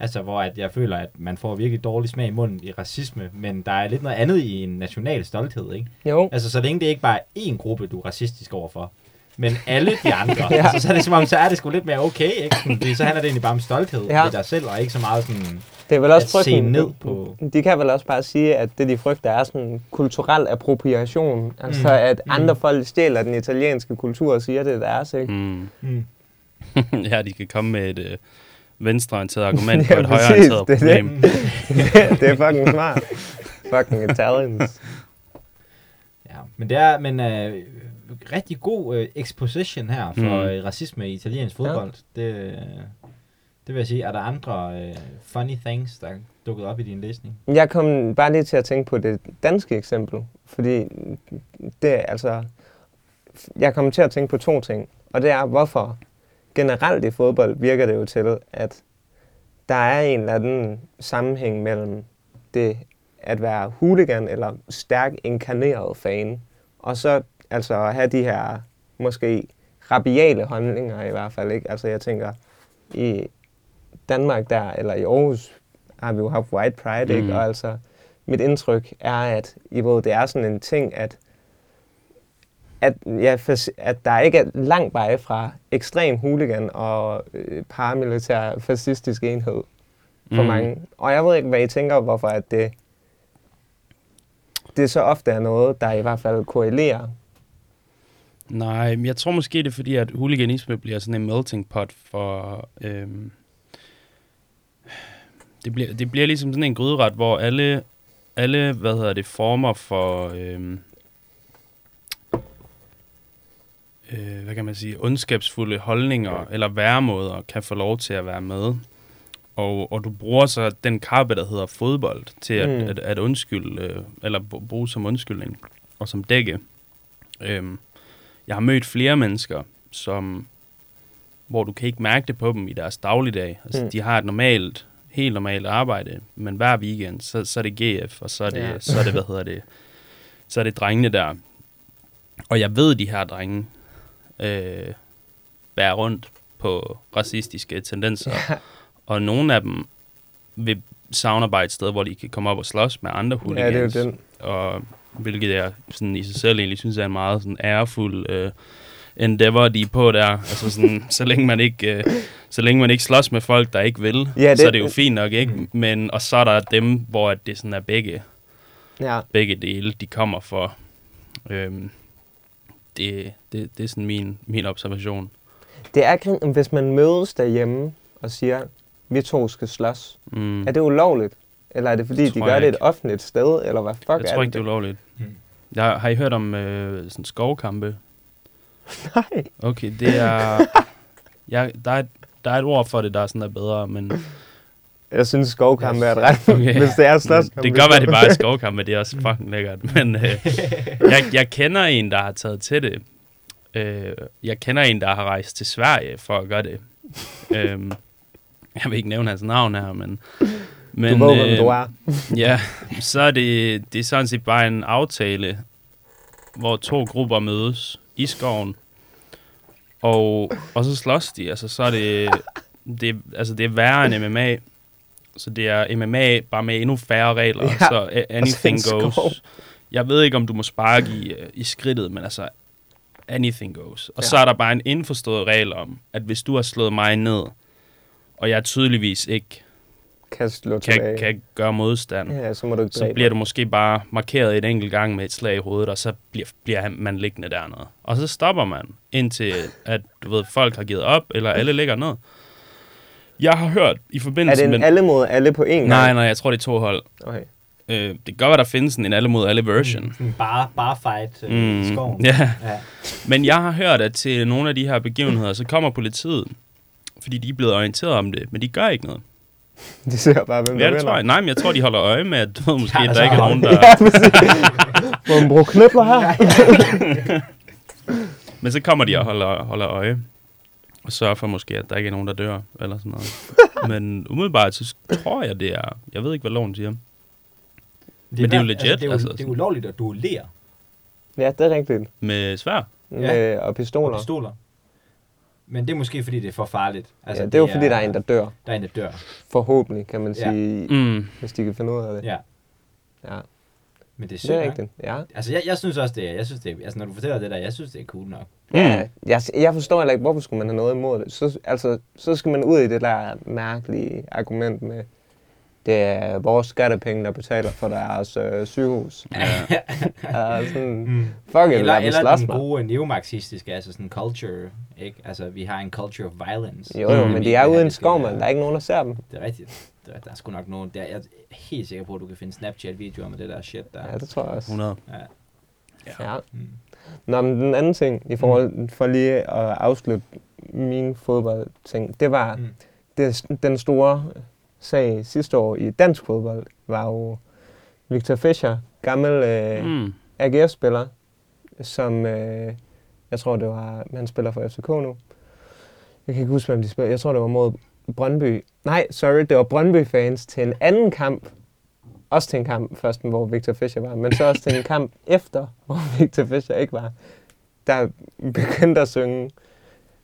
A: Altså, hvor at jeg føler, at man får virkelig dårlig smag i munden i racisme, men der er lidt noget andet i en national stolthed, ikke?
B: Jo.
A: Altså, så længe det ikke bare er én gruppe, du er racistisk overfor, men alle de andre,
B: Ja.
A: altså, så er det som om, så er det sgu lidt mere okay, ikke? Fordi så handler det egentlig bare om stolthed
B: Ja.
A: ved dig selv, og ikke så meget sådan...
B: Det er vel også
A: at se
B: frygten.
A: ned på-
B: De kan vel også bare sige, at det de frygter er sådan kulturel appropriation. Altså
A: Mm.
B: at
A: Mm.
B: andre folk stjæler den italienske kultur og siger, det er deres, ikke?
C: Mm.
A: Mm.
C: ja, de kan komme med et øh, venstreorienteret argument
B: Ja,
C: på et
B: præcis,
C: højreorienteret
B: det er det.
C: problem.
B: det er fucking smart. fucking Italians.
A: Ja, men det er men øh, rigtig god øh, exposition her for
C: Mm.
A: øh, racisme i italiensk fodbold. Ja. Det, øh, det vil jeg sige. Er der andre øh, funny things, der er dukket op i din læsning?
B: Jeg kom bare lige til at tænke på det danske eksempel, fordi det er altså... Jeg kom til at tænke på to ting, og det er, hvorfor generelt i fodbold virker det jo til, at der er en eller anden sammenhæng mellem det at være hooligan eller stærk inkarneret fan, og så altså at have de her måske rabiale holdninger i hvert fald. Ikke? Altså jeg tænker, i Danmark der, eller i Aarhus, har vi jo haft white pride, ikke?
C: Mm.
B: Og altså, mit indtryk er, at i ved, det er sådan en ting, at at, ja, at der ikke er langt vej fra ekstrem hooligan og øh, paramilitær fascistisk enhed for mm. mange. Og jeg ved ikke, hvad I tænker, hvorfor at det, det så ofte er noget, der i hvert fald korrelerer.
C: Nej, men jeg tror måske, det er fordi, at huliganisme bliver sådan en melting pot for... Øhm, det, bliver, det bliver ligesom sådan en gryderet, hvor alle, alle hvad hedder det, former for... Øhm, øh, hvad kan man sige, ondskabsfulde holdninger eller væremåder kan få lov til at være med. Og, og du bruger så den kappe, der hedder fodbold, til at,
B: Mm.
C: at, at undskylde, øh, eller bruge som undskyldning og som dække. Øhm, jeg har mødt flere mennesker, som, hvor du kan ikke mærke det på dem i deres dagligdag. Altså,
B: Mm.
C: de har et normalt, helt normalt arbejde, men hver weekend, så, så er det GF, og så er det, ja. så er det, hvad hedder det, så er det drengene der. Og jeg ved, de her drenge øh, bærer rundt på racistiske tendenser,
B: Ja.
C: og nogle af dem vil savne bare et sted, hvor de kan komme op og slås med andre
B: Ja,
C: hooligans.
B: det er jo den.
C: Og hvilket jeg sådan i sig selv egentlig synes er en meget sådan ærefuld øh, endeavor, de er på der. Altså sådan, så længe man ikke, øh, så længe man ikke slås med folk, der ikke vil,
B: Ja, det-
C: så er det jo fint nok, ikke?
A: Mm.
C: Men, og så er der dem, hvor at det sådan er begge,
B: Ja.
C: begge dele, de kommer for. Øhm, det, det, det er sådan min, min observation.
B: Det er grin, hvis man mødes derhjemme og siger, vi to skal slås.
C: Mm.
B: Er det ulovligt? Eller er det fordi,
C: Det
B: de gør det et
C: ikke.
B: offentligt sted? Eller hvad fuck
C: Jeg
B: er
C: tror
B: det?
C: ikke, det er ulovligt.
A: Mm.
C: Jeg, har I hørt om øh, sådan skovkampe?
B: Nej.
C: Okay, det er... Jeg, der, er et, der er et ord for det, der er sådan er bedre, men
B: Jeg synes, skovkamp er et ret,
C: Okay.
B: hvis det er slåskamp.
C: Det kan godt være, det bare er skovkamp, men det er også fucking lækkert. Men øh, jeg, jeg kender en, der har taget til det. Øh, jeg kender en, der har rejst til Sverige for at gøre det. Øh, jeg vil ikke nævne hans navn her, men... men
B: Du ved, hvem du er.
C: Ja, så er det, det er sådan set bare en aftale, hvor to grupper mødes i skoven, og, og så slås de. Altså, så er det, det, altså, det er værre end MMA. Så det er MMA bare med endnu færre regler,
B: Ja,
C: så anything
B: en skov.
C: goes. Jeg ved ikke, om du må sparke i, øh, i skridtet, men altså, anything goes. Og
B: Ja.
C: så er der bare en indforstået regel om, at hvis du har slået mig ned, og jeg tydeligvis ikke
B: Kan slå tilbage.
C: kan, kan gøre modstand,
B: Ja, så må du
C: så bliver du måske bare markeret et enkelt gang med et slag i hovedet, og så bliver, bliver man liggende dernede. Og så stopper man, indtil at du ved, folk har givet op, eller alle ligger ned. Jeg har hørt i
B: Er
C: forbindelse
B: det en
C: med...
B: alle mod alle på én gang?
C: Nej, nej, jeg tror, det er to hold.
B: Okay.
C: Øh, det kan godt være, der findes en alle mod alle version.
A: Sådan bare, bare fight øh, mm. i skoven.
C: Ja,
A: ja.
C: men jeg har hørt, at til nogle af de her begivenheder, så kommer politiet, fordi de er blevet orienteret om det, men de gør ikke noget.
B: De ser bare, hvem
C: Ja,
B: der
C: det tror jeg. Nej, men jeg tror, de holder øje med, at du ved, måske,
A: Ja,
C: der ikke er nogen, der...
B: Ja. Må man bruge knipler her?
C: Men så kommer de og holder, holder øje. Og sørger for måske, at der ikke er nogen, der dør, eller sådan noget. Men umiddelbart, så tror jeg, det er... Jeg ved ikke, hvad loven siger.
A: Det
C: Men det er jo legit,
A: Altså, det, er jo,
C: altså.
A: det er ulovligt at duellere
B: Ja, det er rigtigt.
C: Med svær.
B: Med, og pistoler.
A: pistoler. Men det er måske, fordi det er for farligt.
B: Altså, ja, det er jo fordi, der er en, der dør.
A: Der er en, der dør.
B: Forhåbentlig, kan man
A: Ja.
B: sige,
C: Mm.
B: hvis de kan finde ud af det.
A: Ja,
B: Ja,
A: men det er
B: det
A: sygt
B: er
A: nok.
B: rigtigt. Ja.
A: Altså, jeg, jeg synes også, det er, jeg synes, det er, altså, når du fortæller det der, jeg synes, det er cool nok.
B: Ja, jeg, jeg forstår heller ikke, hvorfor skulle man have noget imod det. Så, altså, så skal man ud i det der mærkelige argument med, det er vores skattepenge, der betaler for deres øh, sygehus.
C: Ja.
B: altså, sådan,
A: Mm.
B: fuck it,
A: Eller, eller den gode neomarxistiske, altså sådan culture, ikke? Altså, vi har en culture of violence.
B: Jo, jo,
C: Mm.
B: men de
A: Det
B: er ude i en
A: det
B: skov, man. Der er ikke nogen, der ser dem.
A: Det er rigtigt. Det er, der er sgu nok nogen. Der, jeg er helt sikker på, at du kan finde Snapchat-videoer med det der shit der.
B: Ja, det tror jeg også.
C: 100.
A: Ja.
B: Ja.
A: Mm.
B: Nå, men den anden ting, i forhold for lige at afslutte min fodboldting, det var,
A: Mm.
B: det, den store sag sidste år i dansk fodbold, var jo Victor Fischer, gammel øh,
C: Mm.
B: AGF-spiller, som, øh, jeg tror det var, han spiller for FCK nu. Jeg kan ikke huske, hvem de spiller. Jeg tror, det var mod Brøndby. Nej, sorry, det var Brøndby-fans til en anden kamp. Også til en kamp først, hvor Victor Fischer var, men så også til en kamp efter, hvor Victor Fischer ikke var. Der begyndte at synge,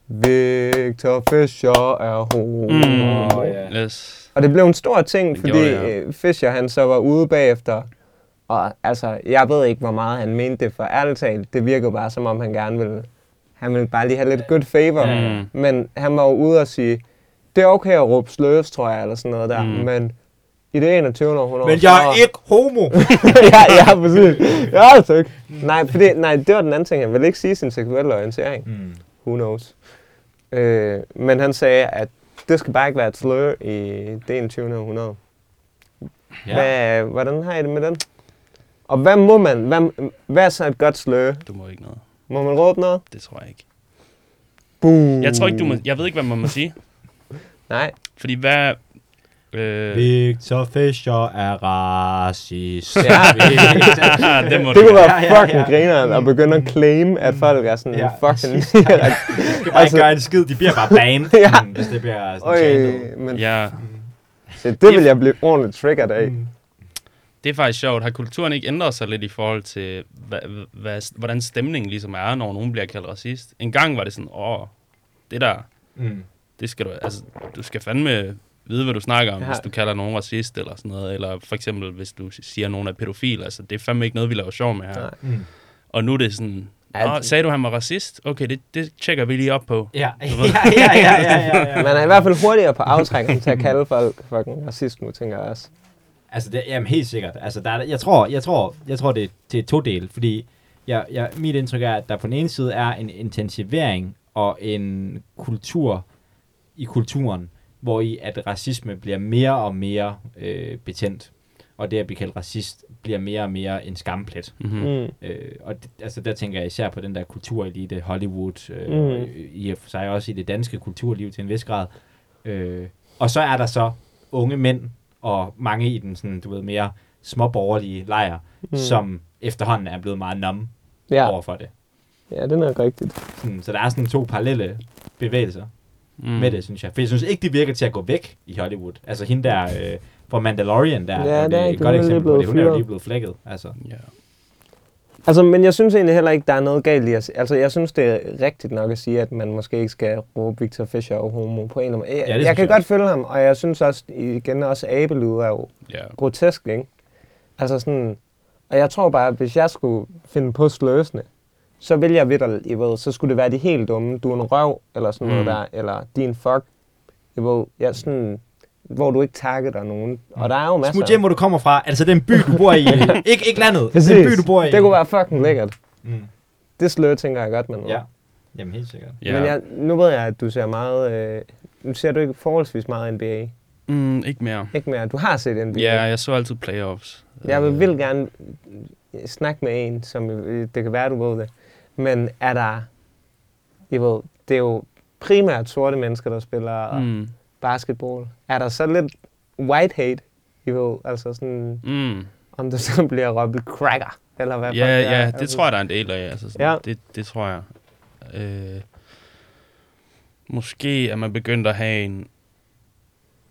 B: Victor Fischer er homo.
C: Mm.
A: Åh, ja.
C: Yes.
B: Og det blev en stor ting,
C: Det
B: fordi
C: gjorde det, ja.
B: øh, Fischer han så var ude bagefter. Og altså, jeg ved ikke, hvor meget han mente det, for ærligt talt, det virkede bare som om, han gerne ville, han ville bare lige have lidt good favor.
C: Mm.
B: Men han var jo ude og sige, det er okay at råbe sløs, tror jeg, eller sådan noget der.
C: Mm.
B: Men i det 21. århundrede...
A: Men jeg er ikke homo!
B: ja, ja, præcis. Ja, altså ikke. Nej, fordi, nej, det var den anden ting. Han ville ikke sige sin seksuelle orientering.
A: mm.
B: Who knows? Øh, men han sagde, at det skal bare ikke være et slur i det 21. århundrede.
A: Ja.
B: Hvad, hvordan har I det med den? Og hvad må man? Hvad, hvad er så et godt slør?
C: Du må ikke noget.
B: Må man råbe noget?
C: Det tror jeg ikke.
B: Boom.
C: Jeg tror ikke, du må... Jeg ved ikke, hvad man må sige.
B: Nej.
C: Fordi hvad... Øh,
A: Victor Fischer er racist.
B: Ja.
C: det må
B: Det kunne
A: Ja,
B: være
A: ja,
B: fucking
A: ja.
B: grineren at begynde at claim, at folk er sådan
A: Ja,
B: fucking...
A: præcis. skal bare ikke
B: Altså-
A: gøre en skid. De bliver bare banned,
B: Ja.
A: ja. hvis det bliver sådan chantet.
B: Øj, men
C: Ja,
B: så det vil jeg blive ordentligt triggered af.
A: Mm.
C: det er faktisk sjovt. Har kulturen ikke ændret sig lidt i forhold til, hvad, hvad, hvordan stemningen ligesom er, når nogen bliver kaldt racist? En gang var det sådan, åh, det der,
A: Mm.
C: Det skal du, altså, du skal fandme vide, hvad du snakker om,
B: Ja.
C: hvis du kalder nogen racist eller sådan noget, eller for eksempel, hvis du siger, at nogen er pædofil, altså, det er fandme ikke noget, vi laver sjov med her.
B: Nej.
A: Mm.
C: Og nu er det sådan, Nå, sagde du, han var racist? Okay, det, det tjekker vi lige op på.
A: Ja, ja, ja, ja, ja, ja, ja.
B: Man er i hvert fald hurtigere på aftrækken til at kalde folk fucking racist nu, tænker jeg også.
A: Altså, det, jamen helt sikkert. Altså, der er, jeg tror, jeg tror, jeg tror det, det er to dele, fordi jeg, jeg, mit indtryk er, at der på den ene side er en intensivering og en kultur i kulturen, hvor i at racisme bliver mere og mere øh, betændt, og det at blive kaldt racist bliver mere og mere en skamplet.
C: Mm-hmm.
B: Mm.
A: Øh, og det, altså der tænker jeg især på den der kulturelite, Hollywood, øh,
B: Mm.
A: i og for sig også i det danske kulturliv til en vis grad. Øh, og så er der så unge mænd, og mange i den sådan, du ved, mere småborgerlige lejr,
B: Mm.
A: som efterhånden er blevet meget numme
B: ja.
A: over for det.
B: ja, det er nok rigtigt.
A: Sådan, så der er sådan to parallelle bevægelser
C: Mm.
A: med det, synes jeg. For jeg synes ikke, det virker til at gå væk i Hollywood. Altså hende der øh, fra Mandalorian der,
B: Ja, er
A: det er
B: ikke-
A: et godt eksempel på det. Hun er jo lige blevet flækket. Altså.
C: Ja.
B: Altså, men jeg synes egentlig heller ikke, der er noget galt i at... Altså, jeg synes, det er rigtigt nok at sige, at man måske ikke skal råbe Victor Fischer og homo på en eller anden måde. Jeg,
A: Ja, det
B: jeg kan
A: jeg
B: godt følge ham, og jeg synes også, igen også, abelyd er jo
C: ja.
B: grotesk, ikke? Altså sådan... Og jeg tror bare, at hvis jeg skulle finde på sløsene, så vil jeg ved, I ved, så skulle det være de helt dumme. Du er en røv, eller sådan noget
C: Mm.
B: der, eller din fuck. Jeg ved, jeg sådan, hvor du ikke takker dig nogen. Og der er jo masser.
A: Smut hjem, hvor du kommer fra. Altså den by, du bor i. ikke, ikke landet.
B: Præcis.
A: Den by, du bor i.
B: Det kunne være fucking lækkert.
A: Mm.
B: Det slør, tænker jeg godt, man.
A: Ja. Jamen helt sikkert.
C: ja.
B: Men jeg, nu ved jeg, at du ser meget... Øh, nu ser du ikke forholdsvis meget NBA.
C: Mm, ikke mere.
B: Ikke mere. Du har set NBA.
C: Ja, jeg så altid playoffs.
B: Jeg vil,
C: Øh,
B: vil gerne snakke med en, som øh, det kan være, du ved det. Men er der... Jeg ved, det er jo primært sorte mennesker, der spiller mm. Basketball. Er der så lidt white hate? Jeg ved, altså sådan,
C: mm.
B: om det så bliver råbt cracker, eller hvad?
C: Ja,
B: det er.
C: ja, det
B: Altså,
C: tror jeg, der er en del af. Altså sådan,
B: Ja.
C: det, det tror jeg. Øh, måske er man begyndt at have en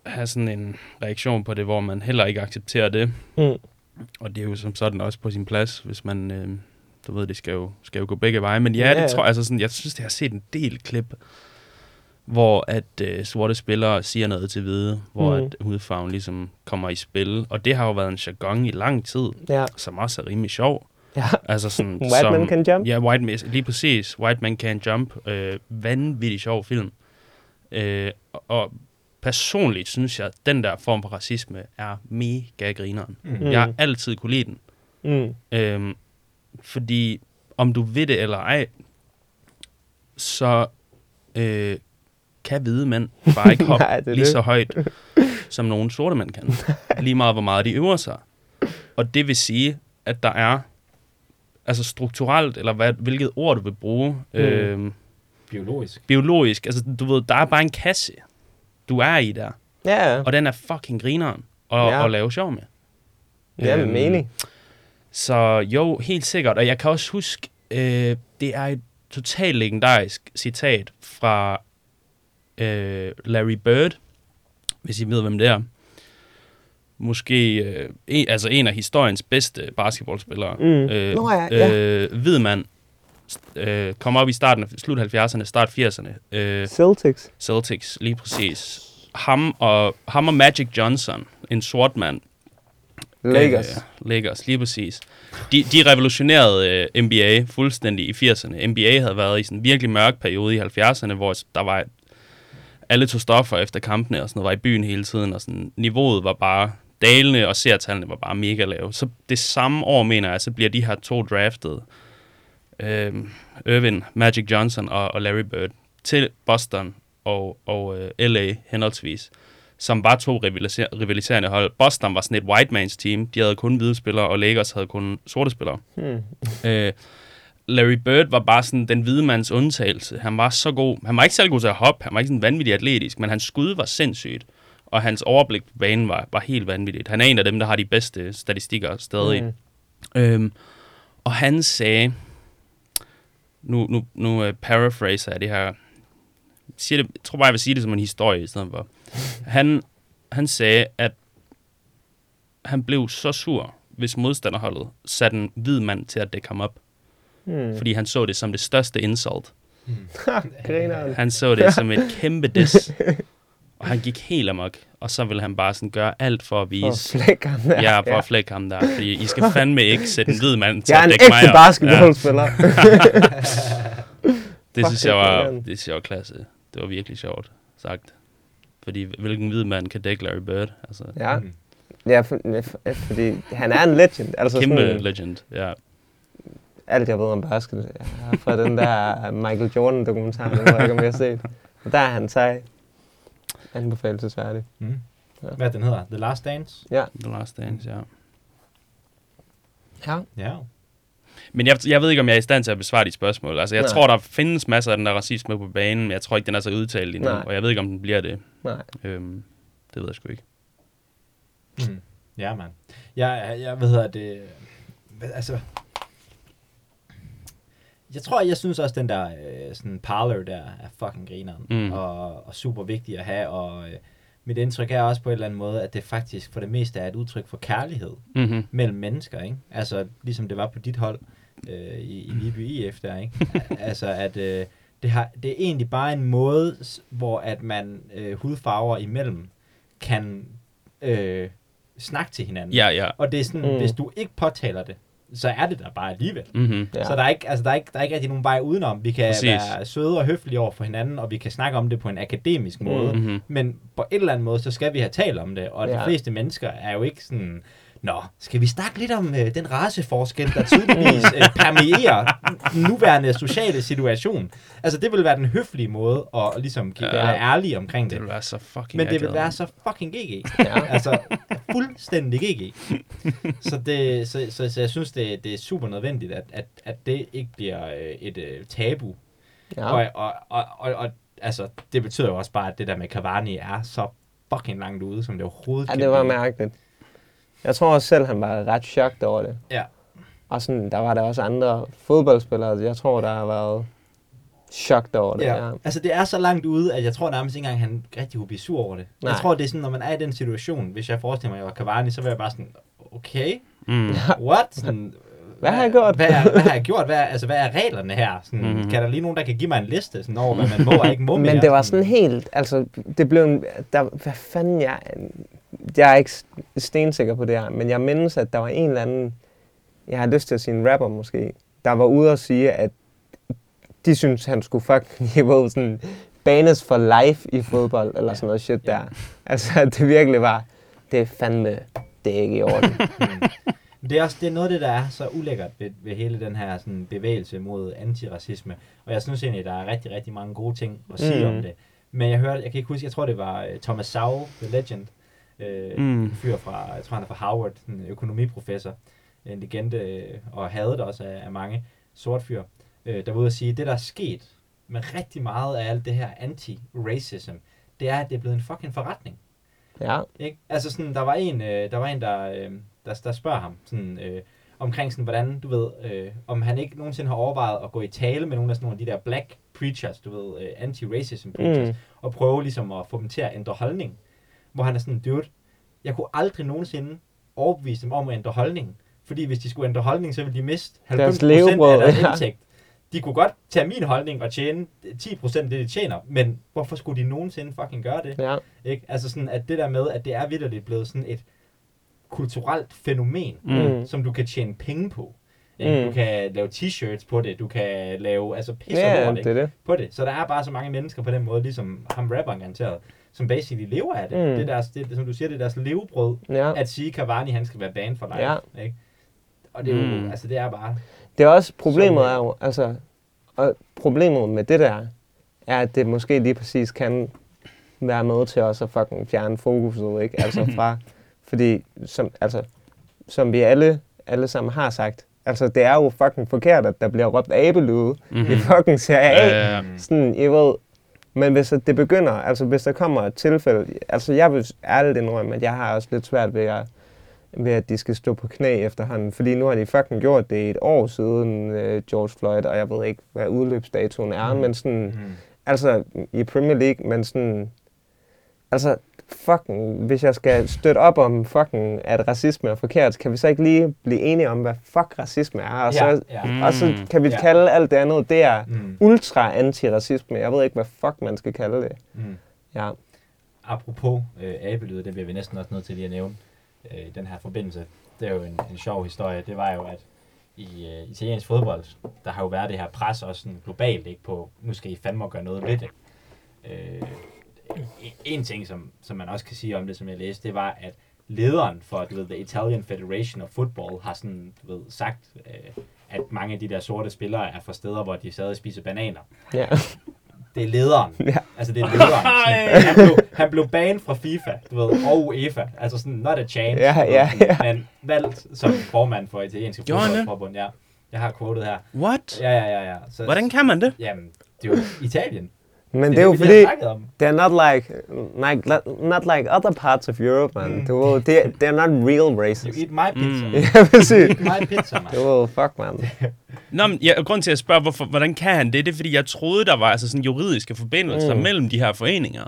C: have sådan en reaktion på det, hvor man heller ikke accepterer det.
B: Mm.
C: Og det er jo som sådan også på sin plads, hvis man, øh, du ved, det skal jo, skal jo gå begge veje. Men ja,
B: Ja,
C: det tror jeg, altså sådan, jeg synes, det har set en del klip, hvor at øh, sorte spillere siger noget til hvide, hvor
B: Mm.
C: at hudfarven ligesom kommer i spil. Og det har jo været en jargon i lang tid,
B: Ja,
C: som også er rimelig sjov.
B: ja.
C: Altså sådan,
B: White
C: som,
B: man can jump.
C: Ja, White Man, lige præcis. White Man Can Jump. Øh, vanvittig sjov film. Øh, og- og personligt synes jeg, at den der form for racisme er mega grineren.
A: Mm.
C: Mm. Jeg har altid kunne lide den.
B: Mm.
C: Øhm, fordi om du ved det eller ej, så øh, kan hvide mænd bare ikke hoppe
B: Nej,
C: lige
B: det.
C: så højt, som nogle sorte mænd kan. Lige meget, hvor meget de øver sig. Og det vil sige, at der er altså strukturelt, eller hvad, hvilket ord du vil bruge, mm. øh,
A: Biologisk.
C: biologisk, altså du ved, der er bare en kasse, du er i der,
B: Ja,
C: og den er fucking grineren at,
B: Ja.
C: at lave sjov med.
B: Ja,
C: Øhm,
B: men enig.
C: Så jo, helt sikkert. Og jeg kan også huske, øh, det er et totalt legendarisk citat fra øh, Larry Bird, hvis I ved, hvem det er. Måske øh, en, altså en af historiens bedste basketballspillere.
B: Mm. Nå ja, ja.
C: Øh, hvid mand. Øh, kom op i starten af slut 70'erne, start 80'erne. Øh,
B: Celtics.
C: Celtics, lige præcis. Ham og, ham og Magic Johnson, en sort mand,
B: Lakers.
C: Øh, Lakers, lige præcis. De, de revolutionerede øh, NBA fuldstændig i 80'erne. NBA havde været i sådan en virkelig mørk periode i 70'erne, hvor der var alle tog stoffer efter kampene og sådan noget, var i byen hele tiden, og sådan, niveauet var bare dalende, og seertallene var bare mega lave. Så det samme år, mener jeg, så bliver de her to draftet, øh, Irvin, Magic Johnson og, og Larry Bird, til Boston og, og øh, LA henholdsvis som var to rivaliser- rivaliserende hold. Boston var sådan et white man's team. De havde kun hvide spillere, og Lakers havde kun sorte spillere.
B: Hmm.
C: Øh, Larry Bird var bare sådan den hvide mands undtagelse. Han var så god. Han var ikke særlig god til at hoppe. Han var ikke sådan vanvittig atletisk, men hans skud var sindssygt. og hans overblik på banen var, var helt vanvittigt. Han er en af dem, der har de bedste statistikker stadig.
B: Mm.
C: Øhm, og han sagde, nu, nu, nu uh, paraphraser jeg det her, siger det, jeg tror bare, jeg vil sige det som en historie i stedet for. Han, han sagde, at han blev så sur, hvis modstanderholdet satte en hvid mand til at dække ham op,
B: Mm.
C: fordi han så det som det største insult.
B: Grineren.
C: Han så det som et kæmpe diss. Og han gik helt amok, og så ville han bare sådan gøre alt for at
B: For
C: vise,
B: at flække ham der.
C: ja, for at flække ham der. Fordi I skal fandme ikke sætte en hvid mand til
B: Jeg er
C: at
B: en
C: dække mig
B: ægte
C: op.
B: basketballspiller.
C: Det
B: Fuck,
C: synes
B: det
C: jeg
B: er
C: var, det synes jeg var klasse. Det var virkelig sjovt sagt. Fordi hvilken hvid mand kan dække Larry Bird? Altså,
B: Ja,
A: Mm.
B: ja for, for, fordi han er en legend. Altså
C: kæmpe
B: sådan,
C: legend. Ja.
B: alt jeg ved om basket er fra den der Michael Jordan-dokumentar, den ved jeg ikke, om jeg har set. Og der er han sej. Anbefalesværdig.
A: Mm.
B: Ja.
A: Hvad den hedder? The Last Dance?
B: Ja.
C: The Last Dance, ja.
B: Ja.
A: Ja.
C: Men jeg, jeg ved ikke, om jeg er i stand til at besvare de spørgsmål. Altså, jeg
B: Nej.
C: tror, der findes masser af den der racisme på banen, men jeg tror ikke, den er så udtalt endnu.
B: Nej.
C: Og jeg ved ikke, om den bliver det.
B: Nej.
C: Øhm, det ved jeg sgu ikke.
A: Mm. Ja, mand. Jeg, jeg, hvad hedder det? Hvad, altså... Jeg tror, jeg synes også, den der øh, sådan parlor der er fucking grineren.
C: Mm.
A: Og, og super vigtig at have. Og øh, mit indtryk er også på en eller anden måde, at det faktisk for det meste er et udtryk for kærlighed
C: Mm-hmm.
A: mellem mennesker, ikke? Altså, ligesom det var på dit hold øh, i, i Viby IF der, ikke? Altså, at øh, det, har, det er egentlig bare en måde, hvor at man øh, hudfarver imellem kan øh, snakke til hinanden.
C: Ja, ja.
A: Og det er sådan,
B: Mm.
A: mm. hvis du ikke påtaler det, så er det der bare alligevel.
C: Mm-hmm.
B: Ja.
A: Så der er, ikke, altså, der, er ikke, der er ikke rigtig nogen vej udenom. Vi kan
C: Præcis.
A: Være søde og høflige over for hinanden, og vi kan snakke om det på en akademisk måde.
C: Mm-hmm.
A: Men på en eller anden måde, så skal vi have talt om det. Og ja.
B: Ja.
A: de fleste mennesker er jo ikke sådan... Nå, skal vi snakke lidt om øh, den raceforskel, der tydeligvis øh, permeerer den nuværende sociale situation? Altså, det vil være den høflige måde at ligesom give,
C: Ja.
A: være ærlig omkring
C: Det
A: det.
C: vil være så fucking
A: Men det vil være så fucking GG.
B: Ja.
A: altså, fuldstændig GG. så, det, så, så, så jeg synes, det, det er super nødvendigt, at, at, at det ikke bliver øh, et øh, tabu.
B: Ja.
A: Og, og, og, og, og altså, det betyder jo også bare, at det der med Cavani er så fucking langt ude, som det overhovedet
B: ja,
A: kan
B: det var mærkeligt. Jeg tror også selv, han var ret chokt over det.
A: Ja.
B: Og sådan, der var der også andre fodboldspillere, jeg tror, der har været chokt over det.
A: Ja. Altså, det er så langt ude, at jeg tror nærmest ikke engang, han rigtig kunne blive sur over det. Nej. Jeg tror, det er sådan, når man er i den situation, hvis jeg forestiller mig, at jeg var Cavani, så vil jeg bare sådan, okay,
C: Mm.
A: what? Sådan,
B: Hvad har jeg gjort?
A: Hvad, er, hvad har jeg gjort? Hvad er, altså, hvad er reglerne her? Sådan,
C: Mhm.
A: mm-hmm. Kan der lige nogen, der kan give mig en liste sådan over, hvad man må og ikke må mere?
B: Men det var sådan helt, altså, det blev en, der, hvad fanden, jeg, jeg er ikke stensikker på det her, men jeg mindes, at der var en eller anden, jeg har lyst til at sige en rapper måske, der var ude og sige, at de synes han skulle fucking, ved, sådan, banes for life i fodbold, eller sådan noget shit der. Altså, at det virkelig var, det er fandme, det er ikke i orden.
A: Det er også det er noget af det, der er så ulækkert ved, ved hele den her sådan, bevægelse mod antiracisme. Og jeg synes egentlig, der er rigtig, rigtig mange gode ting at sige
B: Mm.
A: om det. Men jeg hørte, jeg kan ikke huske, jeg tror det var øh, Thomas Sowell, The Legend, øh,
C: Mm.
A: en fyr fra, jeg tror han er fra Harvard, en økonomiprofessor, en legende, øh, og hadet også af, af mange sort fyr, øh, der var ude at sige, at det der er sket med rigtig meget af alt det her anti-racism, det er, at det er blevet en fucking forretning.
B: Ja,
A: Ikke? Altså sådan, der var en, øh, der, var en der, øh, der, der spørger ham sådan, øh, omkring sådan, hvordan, du ved, øh, om han ikke nogensinde har overvejet at gå i tale med nogle af sådan nogle af de der black preachers, du ved, øh, anti-racism preachers,
B: Mm.
A: og prøve ligesom at få dem til at ændre holdning. Hvor han er sådan, dude, jeg kunne aldrig nogensinde overbevise dem om at ændre holdning. Fordi hvis de skulle ændre holdning, så ville de miste 90%
B: Deres
A: af
B: levebrød,
A: deres
B: ja.
A: indtægt. De kunne godt tage min holdning og tjene 10% af det, de tjener, men hvorfor skulle de nogensinde fucking gøre det?
B: ja,
A: Ikke? Altså sådan, at det der med, at det er vidderligt blevet sådan et kulturelt fænomen,
C: Mm.
B: Mm.
A: som du kan tjene penge på. Ikke?
B: Mm.
A: Du kan lave t-shirts på det, du kan lave altså pisse
B: ja, det det.
A: på det. Så der er bare så mange mennesker på den måde, ligesom ham rapperen garanteret, som basically lever af det.
B: Mm.
A: Det er deres, det, som du siger, det er deres levebrød,
B: Ja.
A: at sige, Cavani han skal være banned for life.
B: Ja.
A: Ikke? Og det er jo,
C: Mm.
A: altså det er bare...
B: Det er også, problemet er jo, altså, og problemet med det der, er, at det måske lige præcis kan være med til også at fucking fjerne fokuset, ikke? Altså fra, fordi, som, altså, som vi alle, alle sammen har sagt, altså det er jo fucking forkert, at der bliver råbt abelyde
C: Mhm.
B: i fucking Serie A.
A: Mm.
B: Sådan, I ved, Men hvis det begynder, altså hvis der kommer et tilfælde, altså jeg vil ærligt indrømme, at jeg har også lidt svært ved at, ved at de skal stå på knæ efterhånden, fordi nu har de fucking gjort det et år siden uh, George Floyd, og jeg ved ikke, hvad udløbsdatoen er, mm. men sådan,
A: Mm.
B: altså i Premier League, men sådan, altså fucking, hvis jeg skal støtte op om fucking, at racisme er forkert, kan vi så ikke lige blive enige om, hvad fuck racisme er, og, så,
A: Ja, ja.
C: Mm.
B: og så kan vi
A: Ja.
B: kalde alt det andet, det er
A: Mm.
B: ultra antiracisme. Jeg ved ikke, hvad fuck man skal kalde det.
A: Mm.
B: Ja.
A: Apropos øh, abelyde, det bliver vi næsten også nødt til lige at nævne øh, i den her forbindelse. Det er jo en, en sjov historie. Det var jo, at i øh, italiensk fodbold, der har jo været det her pres også sådan globalt, ikke på, nu skal I fandme gøre noget ved det. Øh, en- ting, som, som man også kan sige om det, som jeg læste, det var, at lederen for du ved, The Italian Federation of Football har sådan, du ved, sagt, øh, at mange af de der sorte spillere er fra steder, hvor de stadig spiser bananer.
B: ja.
A: Det er lederen.
B: Ja.
A: Altså, det er lederen. Sådan, han, blev, han blev banet fra FIFA, du ved, og UEFA. Altså sådan, not a change.
B: Ja, ja, ja.
A: Men valgt som formand for italienske fodboldforbund, ja. Jeg har quotet her.
C: What?
A: Ja, ja, ja, ja. Så,
C: Hvordan kan man det?
A: Jamen, det er jo Italien.
B: Men det er jo
A: lige
B: fordi, they're not like, like, not like other parts of Europe, man.
A: Mm.
B: Du they, they're not real
A: You
B: racist.
A: eat my pizza.
C: Mm.
B: Ja, præcis.
A: You eat my pizza, man.
B: Du fuck, man.
C: Nå, men ja, grund til at spørge, hvorfor, hvordan kan han det, det er fordi, jeg troede, der var altså sådan juridiske forbindelser
B: Mm.
C: mm. mellem de her foreninger.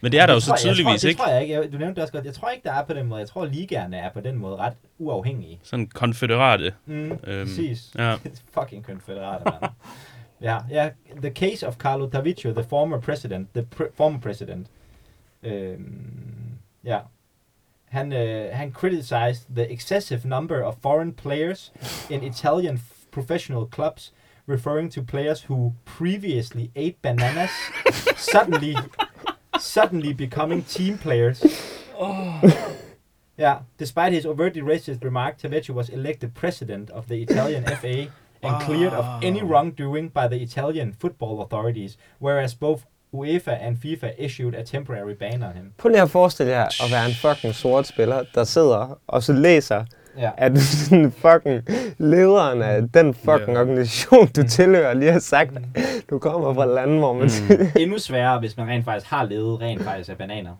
C: Men det er der jo
A: Det
C: så
A: tror jeg- jeg
C: tydeligvis
A: tror,
C: ikke.
A: Det tror jeg ikke. Jeg, du nævnte det også godt. Jeg tror ikke, der er på den måde. Jeg tror, ligaerne er på den måde ret uafhængige.
C: Sådan konfederate.
A: Mm,
C: Øhm,
A: præcis.
C: Ja.
A: fucking konfederate, mand. Ja, ja. The case of Carlo Taviccio, the former president, the pr- former president. Øhm, ja. Han, uh, han criticized the excessive number of foreign players in Italian professional clubs, referring to players who previously ate bananas, suddenly, suddenly becoming team players. Yeah, despite his overtly racist remark, Tavecchio was elected president of the Italian FA and cleared of any wrongdoing by the Italian football authorities, whereas both UEFA and FIFA issued a temporary ban on him.
B: Prøv lige at forestille jer at være en fucking sort spiller, der sidder og så læser,
A: Ja.
B: at sådan fucking lederen af den fucking
C: Ja.
B: organisation, du tilhører, lige har sagt, du kommer fra lande, hvor man...
C: Mm.
A: Endnu sværere, hvis man rent faktisk har levet rent faktisk af bananer.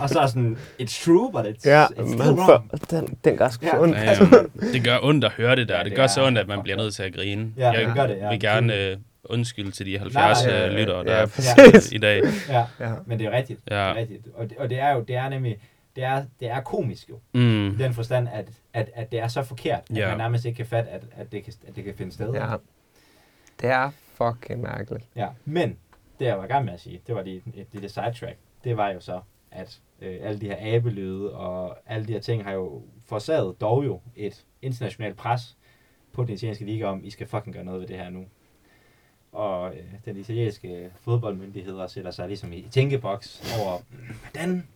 A: Og så er sådan, it's true, but it's,
B: Ja,
A: it's
B: man
A: wrong.
B: for, den, den gør sgu
A: Ja.
B: ja. ondt.
C: Ja, ja. Det gør ondt at høre det der.
A: Ja,
C: Ja, det,
A: det
C: gør
A: er
C: så ondt, at man bliver nødt til at grine.
A: Ja,
C: jeg
A: det gør det, ja.
C: vil gerne øh, undskylde til de 70
A: Nej,
C: nej, lyttere, der
B: ja,
C: er i dag.
A: Ja,
B: Ja.
A: men det er jo rigtigt. Det
C: Ja.
A: er rigtigt. Og, det, og det er jo, det er nemlig, det er, det er komisk jo.
C: Mm.
A: I den forstand, at, at, at det er så forkert, at
C: Ja.
A: man nærmest ikke kan fatte, at, at, det, kan, at det kan finde sted.
B: Ja. Det er fucking mærkeligt.
A: Ja, men det jeg var i gang med at sige, det var lige et lille sidetrack, det var jo så, at øh, alle de her abelyde og alle de her ting har jo forsaget dog jo et internationalt pres på den italienske liga om, I skal fucking gøre noget ved det her nu. Og øh, den italienske fodboldmyndigheder sætter sig ligesom i tænkeboks over, hvordan,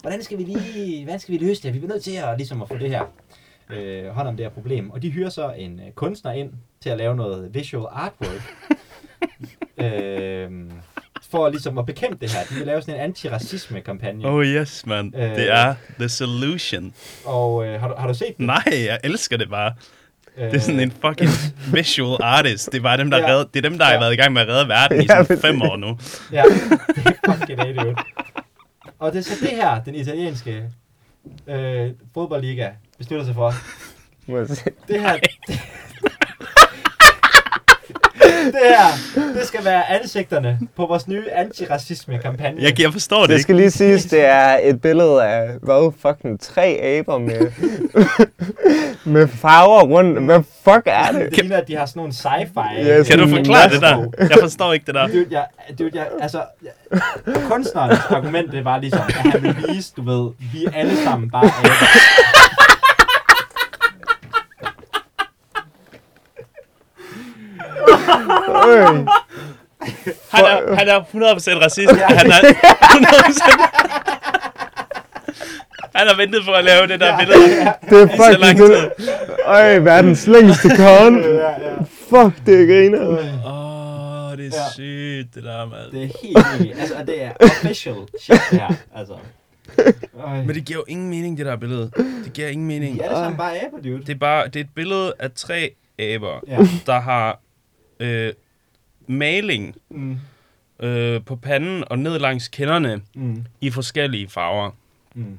A: hvordan skal vi lige, hvordan skal vi løse det? Vi bliver nødt til at, ligesom at få det her øh, hånd om det her problem. Og de hyrer så en øh, kunstner ind til at lave noget visual artwork. øh, for ligesom at bekæmpe det her. De vil lave sådan en antiracisme-kampagne.
C: Oh yes, man.
A: Øh.
C: Det er the solution.
A: Og øh, har, du, har du set den?
C: Nej, jeg elsker det bare.
A: Øh,
C: Det er sådan en fucking visual artist. Det er bare dem, der,
A: Ja.
C: redder, det er dem, der har
A: Ja.
C: været i gang med at redde verden i sådan fem år nu.
A: Ja, det er fucking dude. Og det er så det her, den italienske øh, fodboldliga beslutter sig for. Det her... det her, det skal være ansigterne på vores nye antiracisme-kampagne.
C: Jeg, jeg forstår det
B: Det
C: ikke.
B: skal lige siges, det er et billede af, hvad, fucking tre aber med, med farver rundt. Hvad fuck er det?
A: Det ligner, at de har sådan nogle sci-fi...
B: Yes.
C: Kan du forklare det der? Jeg forstår ikke det der.
A: Dude, jeg, dude, jeg, altså, jeg, kunstnerens argument, det var ligesom, at han ville vise, du ved, vi er alle sammen bare aber.
B: Øj.
C: Han er, han er 100% racist. Han er 100%... Han har ventet på at lave det der billede.
B: Det er fucking det. Øj, verdens længste kon.
A: Ja, ja.
B: Fuck, det griner.
C: Åh, oh, det er
A: Ja.
C: sygt, det der, mand.
A: Det er helt vildt. Altså, det er official shit, det her. Altså. Øj.
C: Men det giver jo ingen mening, det der billede. Det giver ingen mening.
A: De er alle sammen bare aber, dude.
C: Det er bare det er et billede af tre aber,
A: Ja.
C: der har øh, maling
A: Mm.
C: øh, på panden og ned langs kinderne
A: Mm.
C: i forskellige farver.
A: Mm.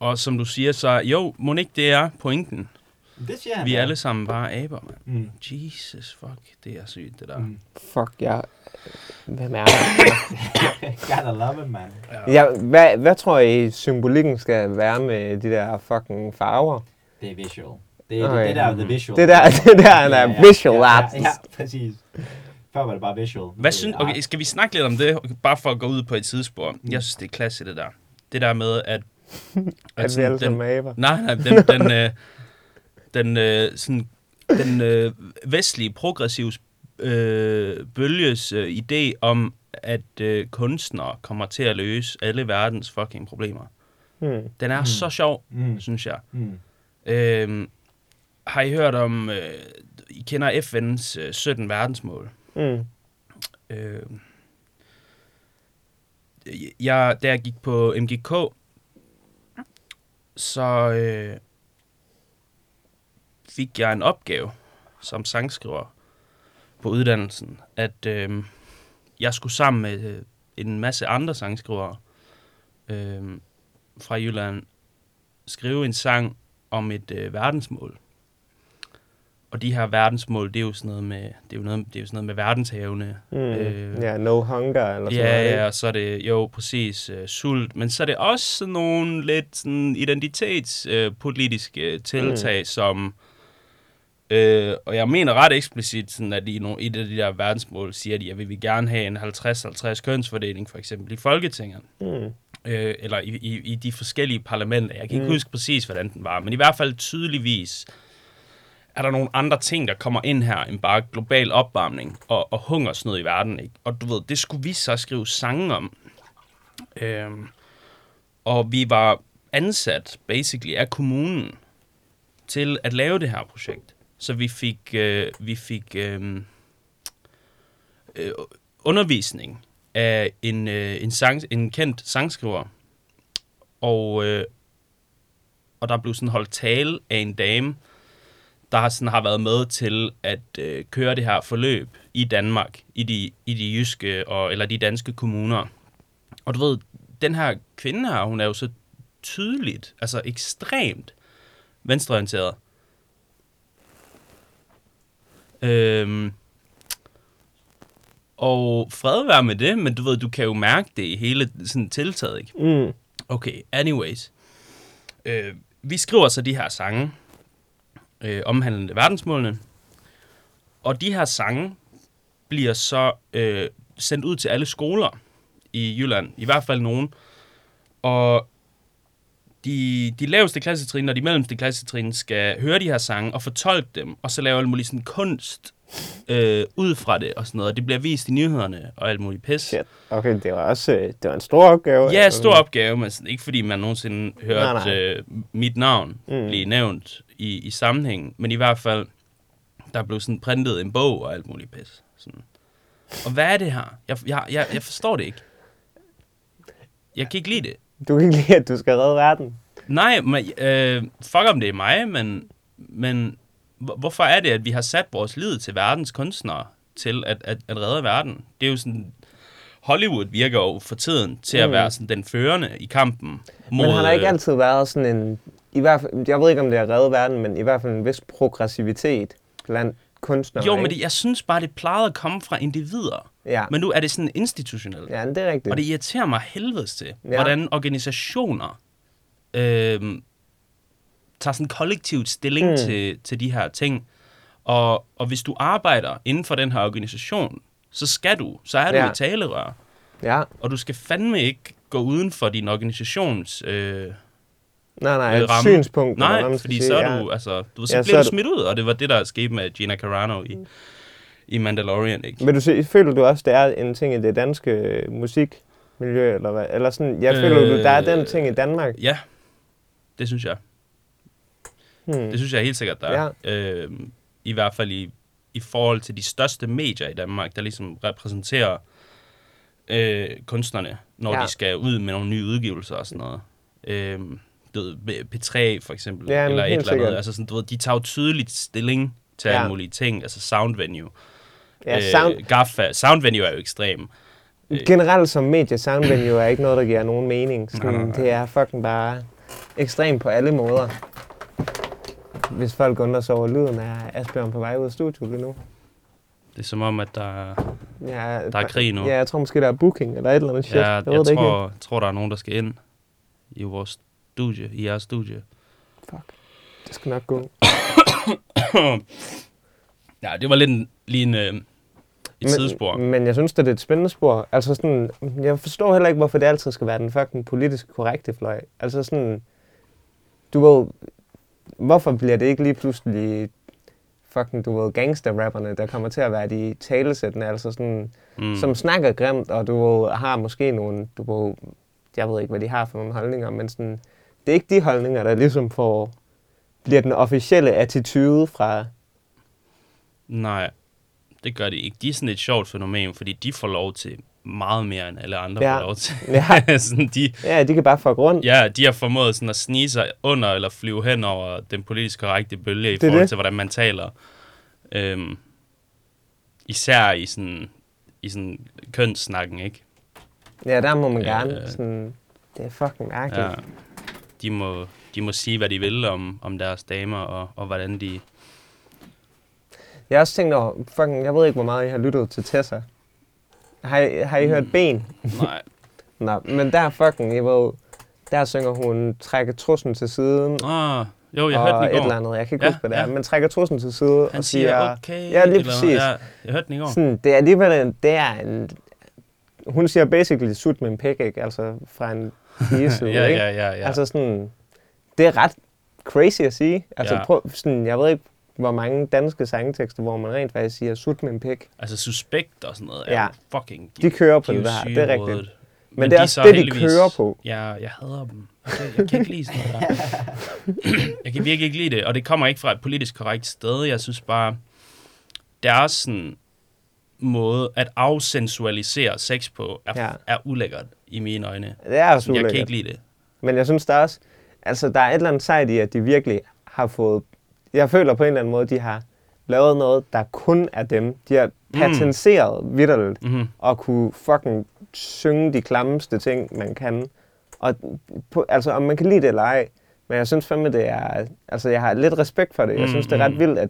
C: Og som du siger, så jo, må ikke det er pointen.
A: Det siger han.
C: Vi er
A: ja.
C: alle sammen bare aber, mand.
A: Mm.
C: Jesus, fuck, det er sygt, det der.
A: Mm.
B: Fuck, jeg... Hvem er det?
A: Gotta love it, man.
B: Ja, hvad, hvad tror I symbolikken skal være med de der fucking farver?
A: Det er visual. Det er
B: Okay.
A: det, det der er the visual.
B: Det der, det der er visual
A: ja,
B: artist.
A: Ja, ja, præcis. Før var det bare visual.
C: Hvad
A: er det
C: synes, okay, skal vi snakke lidt om det, bare for at gå ud på et tidsspor? Jeg synes, det er klasse, det der. Det der med, at...
B: At vi
C: sådan
B: alle
C: den. Nej, nej, den, den, øh, den, øh, sådan, den øh, vestlige progressive øh, bølges øh, idé om, at øh, kunstnere kommer til at løse alle verdens fucking problemer.
B: Hmm.
C: Den er
A: Mm.
C: mm. så sjov,
A: Mm.
C: synes jeg.
A: Mm.
C: Øh, har I hørt om, øh, I kender FN's øh, 17 verdensmål?
B: Mm.
C: Øh, jeg, da jeg gik på MGK, så øh, fik jeg en opgave som sangskriver på uddannelsen, at øh, jeg skulle sammen med øh, en masse andre sangskrivere øh, fra Jylland skrive en sang om et øh, verdensmål. Og de her verdensmål, det er jo sådan noget med, det er jo noget, det er jo sådan noget med verdenshavene.
B: Mm.
C: Øh,
B: ja, no hunger eller sådan
C: Ja,
B: noget.
C: ja, og så er det jo præcis øh, sult, men så er det også sådan nogle lidt sådan identitetspolitiske øh, politiske tiltag, mm. som, øh, og jeg mener ret eksplicit, sådan at i, nogle, i det, de der verdensmål siger de, at vi vil gerne have en 50-50 kønsfordeling, for eksempel i Folketinget,
B: Mm.
C: øh, eller i, i, i de forskellige parlamenter. Jeg kan ikke
B: mm.
C: huske præcis, hvordan den var, men i hvert fald tydeligvis er der nogle andre ting, der kommer ind her, end bare global opvarmning og, og hungersnød i verden. Ikke? Og du ved, det skulle vi så skrive sange om. Øhm, og vi var ansat, basically, af kommunen til at lave det her projekt. Så vi fik, øh, vi fik øh, øh, undervisning af en, øh, en, sang, en kendt sangskriver. Og, øh, og der blev sådan holdt tale af en dame, der har, sådan, har været med til at øh, køre det her forløb i Danmark, i de, i de jyske og, eller de danske kommuner. Og du ved, den her kvinde her, hun er jo så tydeligt, altså ekstremt venstreorienteret. Øhm, og fred være med det, men du ved, du kan jo mærke det i hele sådan tiltaget, ikke?
B: Mm.
C: Okay, anyways. Øh, vi skriver så de her sange, øh, omhandlende verdensmålene. Og de her sange bliver så øh, sendt ud til alle skoler i Jylland. I hvert fald nogen. Og de, de laveste klassetrin og de mellemste klassetrin skal høre de her sange og fortolke dem, og så lave alle mulige sådan kunst øh, ud fra det og sådan noget. Og det bliver vist i nyhederne og alt muligt pis.
B: Shit. Okay, det var også øh, det var en stor opgave.
C: Ja,
B: altså.
C: stor opgave, men sådan, ikke fordi man nogensinde hørte
B: Nej,
C: nej. Øh, mit navn
B: Mm.
C: blive nævnt i, i sammenhængen. Men i hvert fald, der blev sådan printet en bog og alt muligt pis. Sådan. Og hvad er det her? Jeg, jeg, jeg, jeg forstår det ikke. Jeg kan ikke lide det.
B: Du kan ikke lide, at du skal redde verden.
C: Nej, men, øh, fuck om det er mig, men, men hvorfor er det, at vi har sat vores lid til verdens kunstnere til at, at, at redde verden? Det er jo sådan... Hollywood virker jo for tiden til at
B: Mm.
C: være sådan den førende i kampen mod...
B: Men har der ikke
C: øh,
B: altid været sådan en... I hvert fald, jeg ved ikke, om det er redde verden, men i hvert fald en vis progressivitet blandt kunstnere.
C: Jo, men det, jeg synes bare, det plejede at komme fra individer.
B: Ja,
C: Men nu er det sådan institutionelt.
B: ja det er rigtigt.
C: Og det irriterer mig helvedes til,
B: ja.
C: hvordan organisationer øh, tager sådan kollektivt stilling
B: Mm.
C: mm. til, til de her ting. Og, og hvis du arbejder inden for den her organisation, så skal du, så er du
B: Ja.
C: ja. et talerør.
B: Ja,
C: Og du skal fandme ikke gå uden for din organisations... Øh,
B: nej, nej,
C: Øh,
B: et
C: ramme.
B: synspunkt. eller
C: nej,
B: skal
C: fordi
B: sige,
C: så er
B: ja.
C: du, altså, du, så
B: Ja,
C: ja,
B: så
C: bliver
B: er
C: du smidt ud, og det var det, der skete med Gina Carano i, i Mandalorian, ikke?
B: Men du se, føler du også, der er en ting i det danske øh, musikmiljø, eller hvad? Eller sådan, jeg føler du, der er den
C: Øh,
B: ting i Danmark?
C: Ja, det synes jeg.
B: Hmm.
C: Det synes jeg helt sikkert, der er. Øh, I hvert fald i, i forhold til de største medier i Danmark, der ligesom repræsenterer øh, kunstnerne, når
B: Ja.
C: ja. de skal ud med nogle nye udgivelser og sådan noget. Øh, du ved, P3 for eksempel,
B: Ja,
C: eller et eller andet. Altså sådan, du ved, de tager jo tydeligt stilling til
B: Ja.
C: alle mulige ting, altså Sound Venue.
B: ja, sound,
C: Øh, Gaffa, Sound Venue er jo ekstrem.
B: generelt som medie Soundvenue er ikke noget, der giver nogen mening. Sådan,
C: Nej, nej, nej.
B: Det er fucking bare ekstremt på alle måder. Hvis folk undrer sig over lyden af Asbjørn på vej ud af studiet lige nu.
C: Det er som om, at der,
B: Ja,
C: der er krig nu.
B: Ja, jeg tror måske, der er booking eller et eller andet shit.
C: Ja,
B: jeg
C: jeg,
B: ved det ikke.
C: tror, tror, der er nogen, der skal ind i vores studie, i jeres studie.
B: Det skal nok gå.
C: ja, det var lidt en, lige en, øh, et sidespor.
B: Men, men jeg synes, det er et spændende spor. Altså sådan, jeg forstår heller ikke, hvorfor det altid skal være den fucking politisk korrekte fløj. Altså sådan, du ved, hvorfor bliver det ikke lige pludselig fucking, du ved, gangster-rapperne, der kommer til at være de talesættende, altså sådan, mm. som snakker grimt, og du ved, har måske nogle, du ved, jeg ved ikke, hvad de har for nogle holdninger, men sådan, det er ikke de holdninger, der ligesom får, bliver den officielle attitude fra,
C: Nej, det gør de ikke. De er sådan et sjovt fænomen, fordi de får lov til meget mere, end alle andre
B: Ja.
C: får lov til.
B: ja,
C: sådan, de,
B: ja, de kan bare fuck rundt.
C: ja, de har formået sådan at snige sig under eller flyve hen over den politisk korrekte bølge i
B: Det er
C: forhold
B: det.
C: til, hvordan man taler. Øhm, især i sådan, i sådan kønssnakken, ikke?
B: Ja, der må man
C: Ja,
B: gerne. Sådan, det er fucking mærkeligt.
C: Ja. De må, de må sige, hvad de vil om, om deres damer, og, og hvordan de...
B: Jeg har også tænkt over, fucking, jeg ved ikke, hvor meget I har lyttet til Tessa. Har I, har I hørt Ben?
C: Nej.
B: Nå, men der fucking, jeg ved, der synger hun, trækker trussen til siden,
C: Ah, jo, jeg hørte den i
B: et
C: går.
B: eller andet, jeg kan ikke
C: Ja,
B: huske, hvad det er,
C: ja.
B: men trækker trussen til side
C: Han
B: og
C: siger, okay.
B: Ja, lige præcis.
C: Ja, jeg hørte den i går.
B: sådan, det er alligevel en, det er en, hun siger basically sut med en pæk, ikke? Altså fra en side,
C: ja,
B: ikke?
C: ja, ja, ja.
B: Altså sådan, det er ret crazy at sige. Altså
C: Ja.
B: prøv, sådan, jeg ved ikke, hvor mange danske sangtekster, hvor man rent faktisk siger sut med en pæk.
C: Altså suspekt og sådan noget.
B: Ja.
C: Er fucking,
B: De kører på
C: de
B: det der, det er rigtigt. Men, det er
C: de
B: også
C: så
B: det, de kører på.
C: Ja, jeg hader dem. Jeg kan, jeg kan ikke lide sådan noget der. Jeg kan virkelig ikke lide det, og det kommer ikke fra et politisk korrekt sted. Jeg synes bare, deres sådan måde at afsensualisere sex på er,
B: Ja.
C: er ulækkert i mine øjne.
B: Det er også
C: Jeg kan
B: ulækkert.
C: ikke lide det.
B: Men jeg synes der er også, altså der er et eller andet sejt i, at de virkelig har fået, jeg føler på en eller anden måde, de har lavet noget, der kun er dem. De har patenteret mm. vidderligt
C: Mm-hmm.
B: og kunne fucking synge de klammeste ting, man kan. Og på, altså, om man kan lide det eller ej, men jeg synes fandme, det er, altså jeg har lidt respekt for det. Jeg
C: Mm,
B: synes, det er ret
C: mm.
B: vildt, at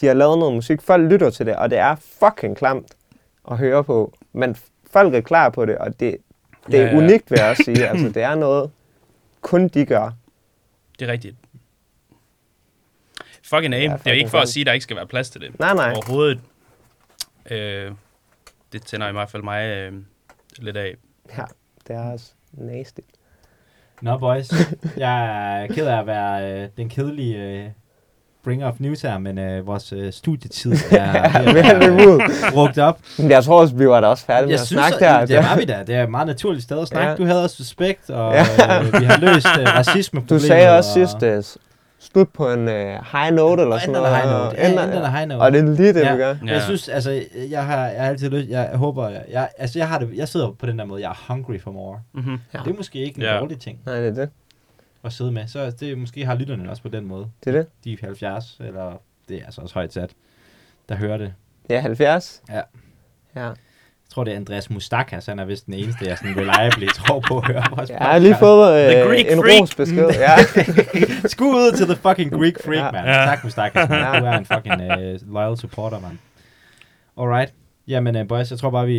B: de har lavet noget musik. Folk lytter til det, og det er fucking klamt at høre på. Men folk er klar på det, og det, det er
C: Ja, ja.
B: unikt, vil jeg også sige. Altså, det er noget, kun de gør.
C: Det er rigtigt. Fucking aim.
B: Ja,
C: det er ikke for at sige, at der ikke skal være plads til det.
B: Nej, nej.
C: Overhovedet. Øh, det tænder i hvert fald mig øh, lidt af.
B: Ja, det er også nasty.
A: Nå, boys. Jeg er ked af at være øh, den kedelige øh, bringer of news her, men øh, vores øh, studietid er
B: er
A: øh, brugt op.
B: Men jeg tror også, vi var da også færdige med
A: Jeg
B: at
A: synes,
B: snakke
A: at,
B: der.
A: det var vi da. Det er et meget naturligt sted at snakke.
B: Ja.
A: Du havde også suspekt, og øh, vi har løst øh, racisme
B: Du sagde også sidst, uh, slut på en uh, high note eller sådan noget.
A: high note.
B: og
A: Ja,
B: ender-
A: enden af high note.
B: Og det er lige det,
A: Ja.
B: vi gør.
C: Ja.
A: Jeg synes, altså, jeg har, jeg har altid lyst, jeg håber, jeg, jeg, altså, jeg har det, jeg sidder på den der måde, jeg er hungry for more.
C: Mm-hmm.
B: Ja.
A: Det er måske ikke en
C: Ja.
A: dårlig ting
B: Nej, det er det.
A: at sidde med. Så det måske har lytterne også på den måde.
B: Det er det.
A: De 70, eller det er altså også højt sat, der hører det.
B: Ja, 70.
A: Ja.
B: Ja.
A: Jeg tror, det er Andreas Mustakas, han er vist den eneste, jeg sådan reliably tror på at høre vores
B: Jeg har lige fået øh,
C: Greek
B: en
C: freak.
B: rosbesked. Ja.
A: Skud ud til the fucking Greek freak,
B: Ja.
A: man.
C: Ja.
A: Tak, Mustakas. Man. Du er en fucking uh, loyal supporter, man. Alright. Jamen, uh, boys, jeg tror bare, vi...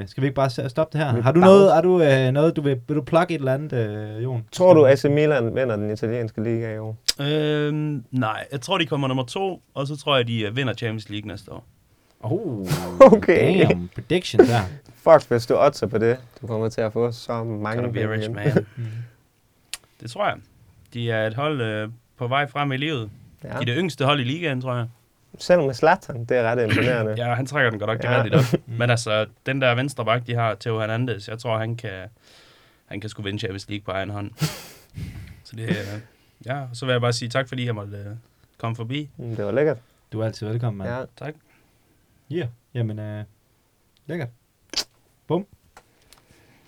A: Uh, skal vi ikke bare stoppe det her? Har du noget, har du, uh, noget du vil, vil du plukke et eller andet, uh, Jon?
B: Tror du, AC Milan vinder den italienske liga i år?
C: Øhm, nej, jeg tror, de kommer nummer to, og så tror jeg, de øh, vinder Champions League næste år.
A: Oh,
B: Okay.
A: damn. Predictions der.
B: Fuck, hvis du oddser på det. Du kommer til at få så mange
C: Gonna be a rich man.
A: Mm.
C: Det tror jeg. De er et hold øh, på vej frem i livet.
B: Ja.
C: De er det yngste hold i ligaen, tror jeg.
B: Selv med Zlatan, det er ret imponerende.
C: Ja, han trækker den godt nok
B: Ja.
C: gevaldigt op. Men altså, den der venstre bak, de har, Theo Hernandez, jeg tror, han kan, han kan sgu vinde Champions League på egen hånd. Så det, øh, ja, så vil jeg bare sige tak, fordi jeg måtte øh, komme forbi.
B: Mm, Det var lækkert.
A: Du er altid velkommen, mand.
B: Ja.
C: Tak.
A: Yeah. Jamen, øh, lækkert. Bum.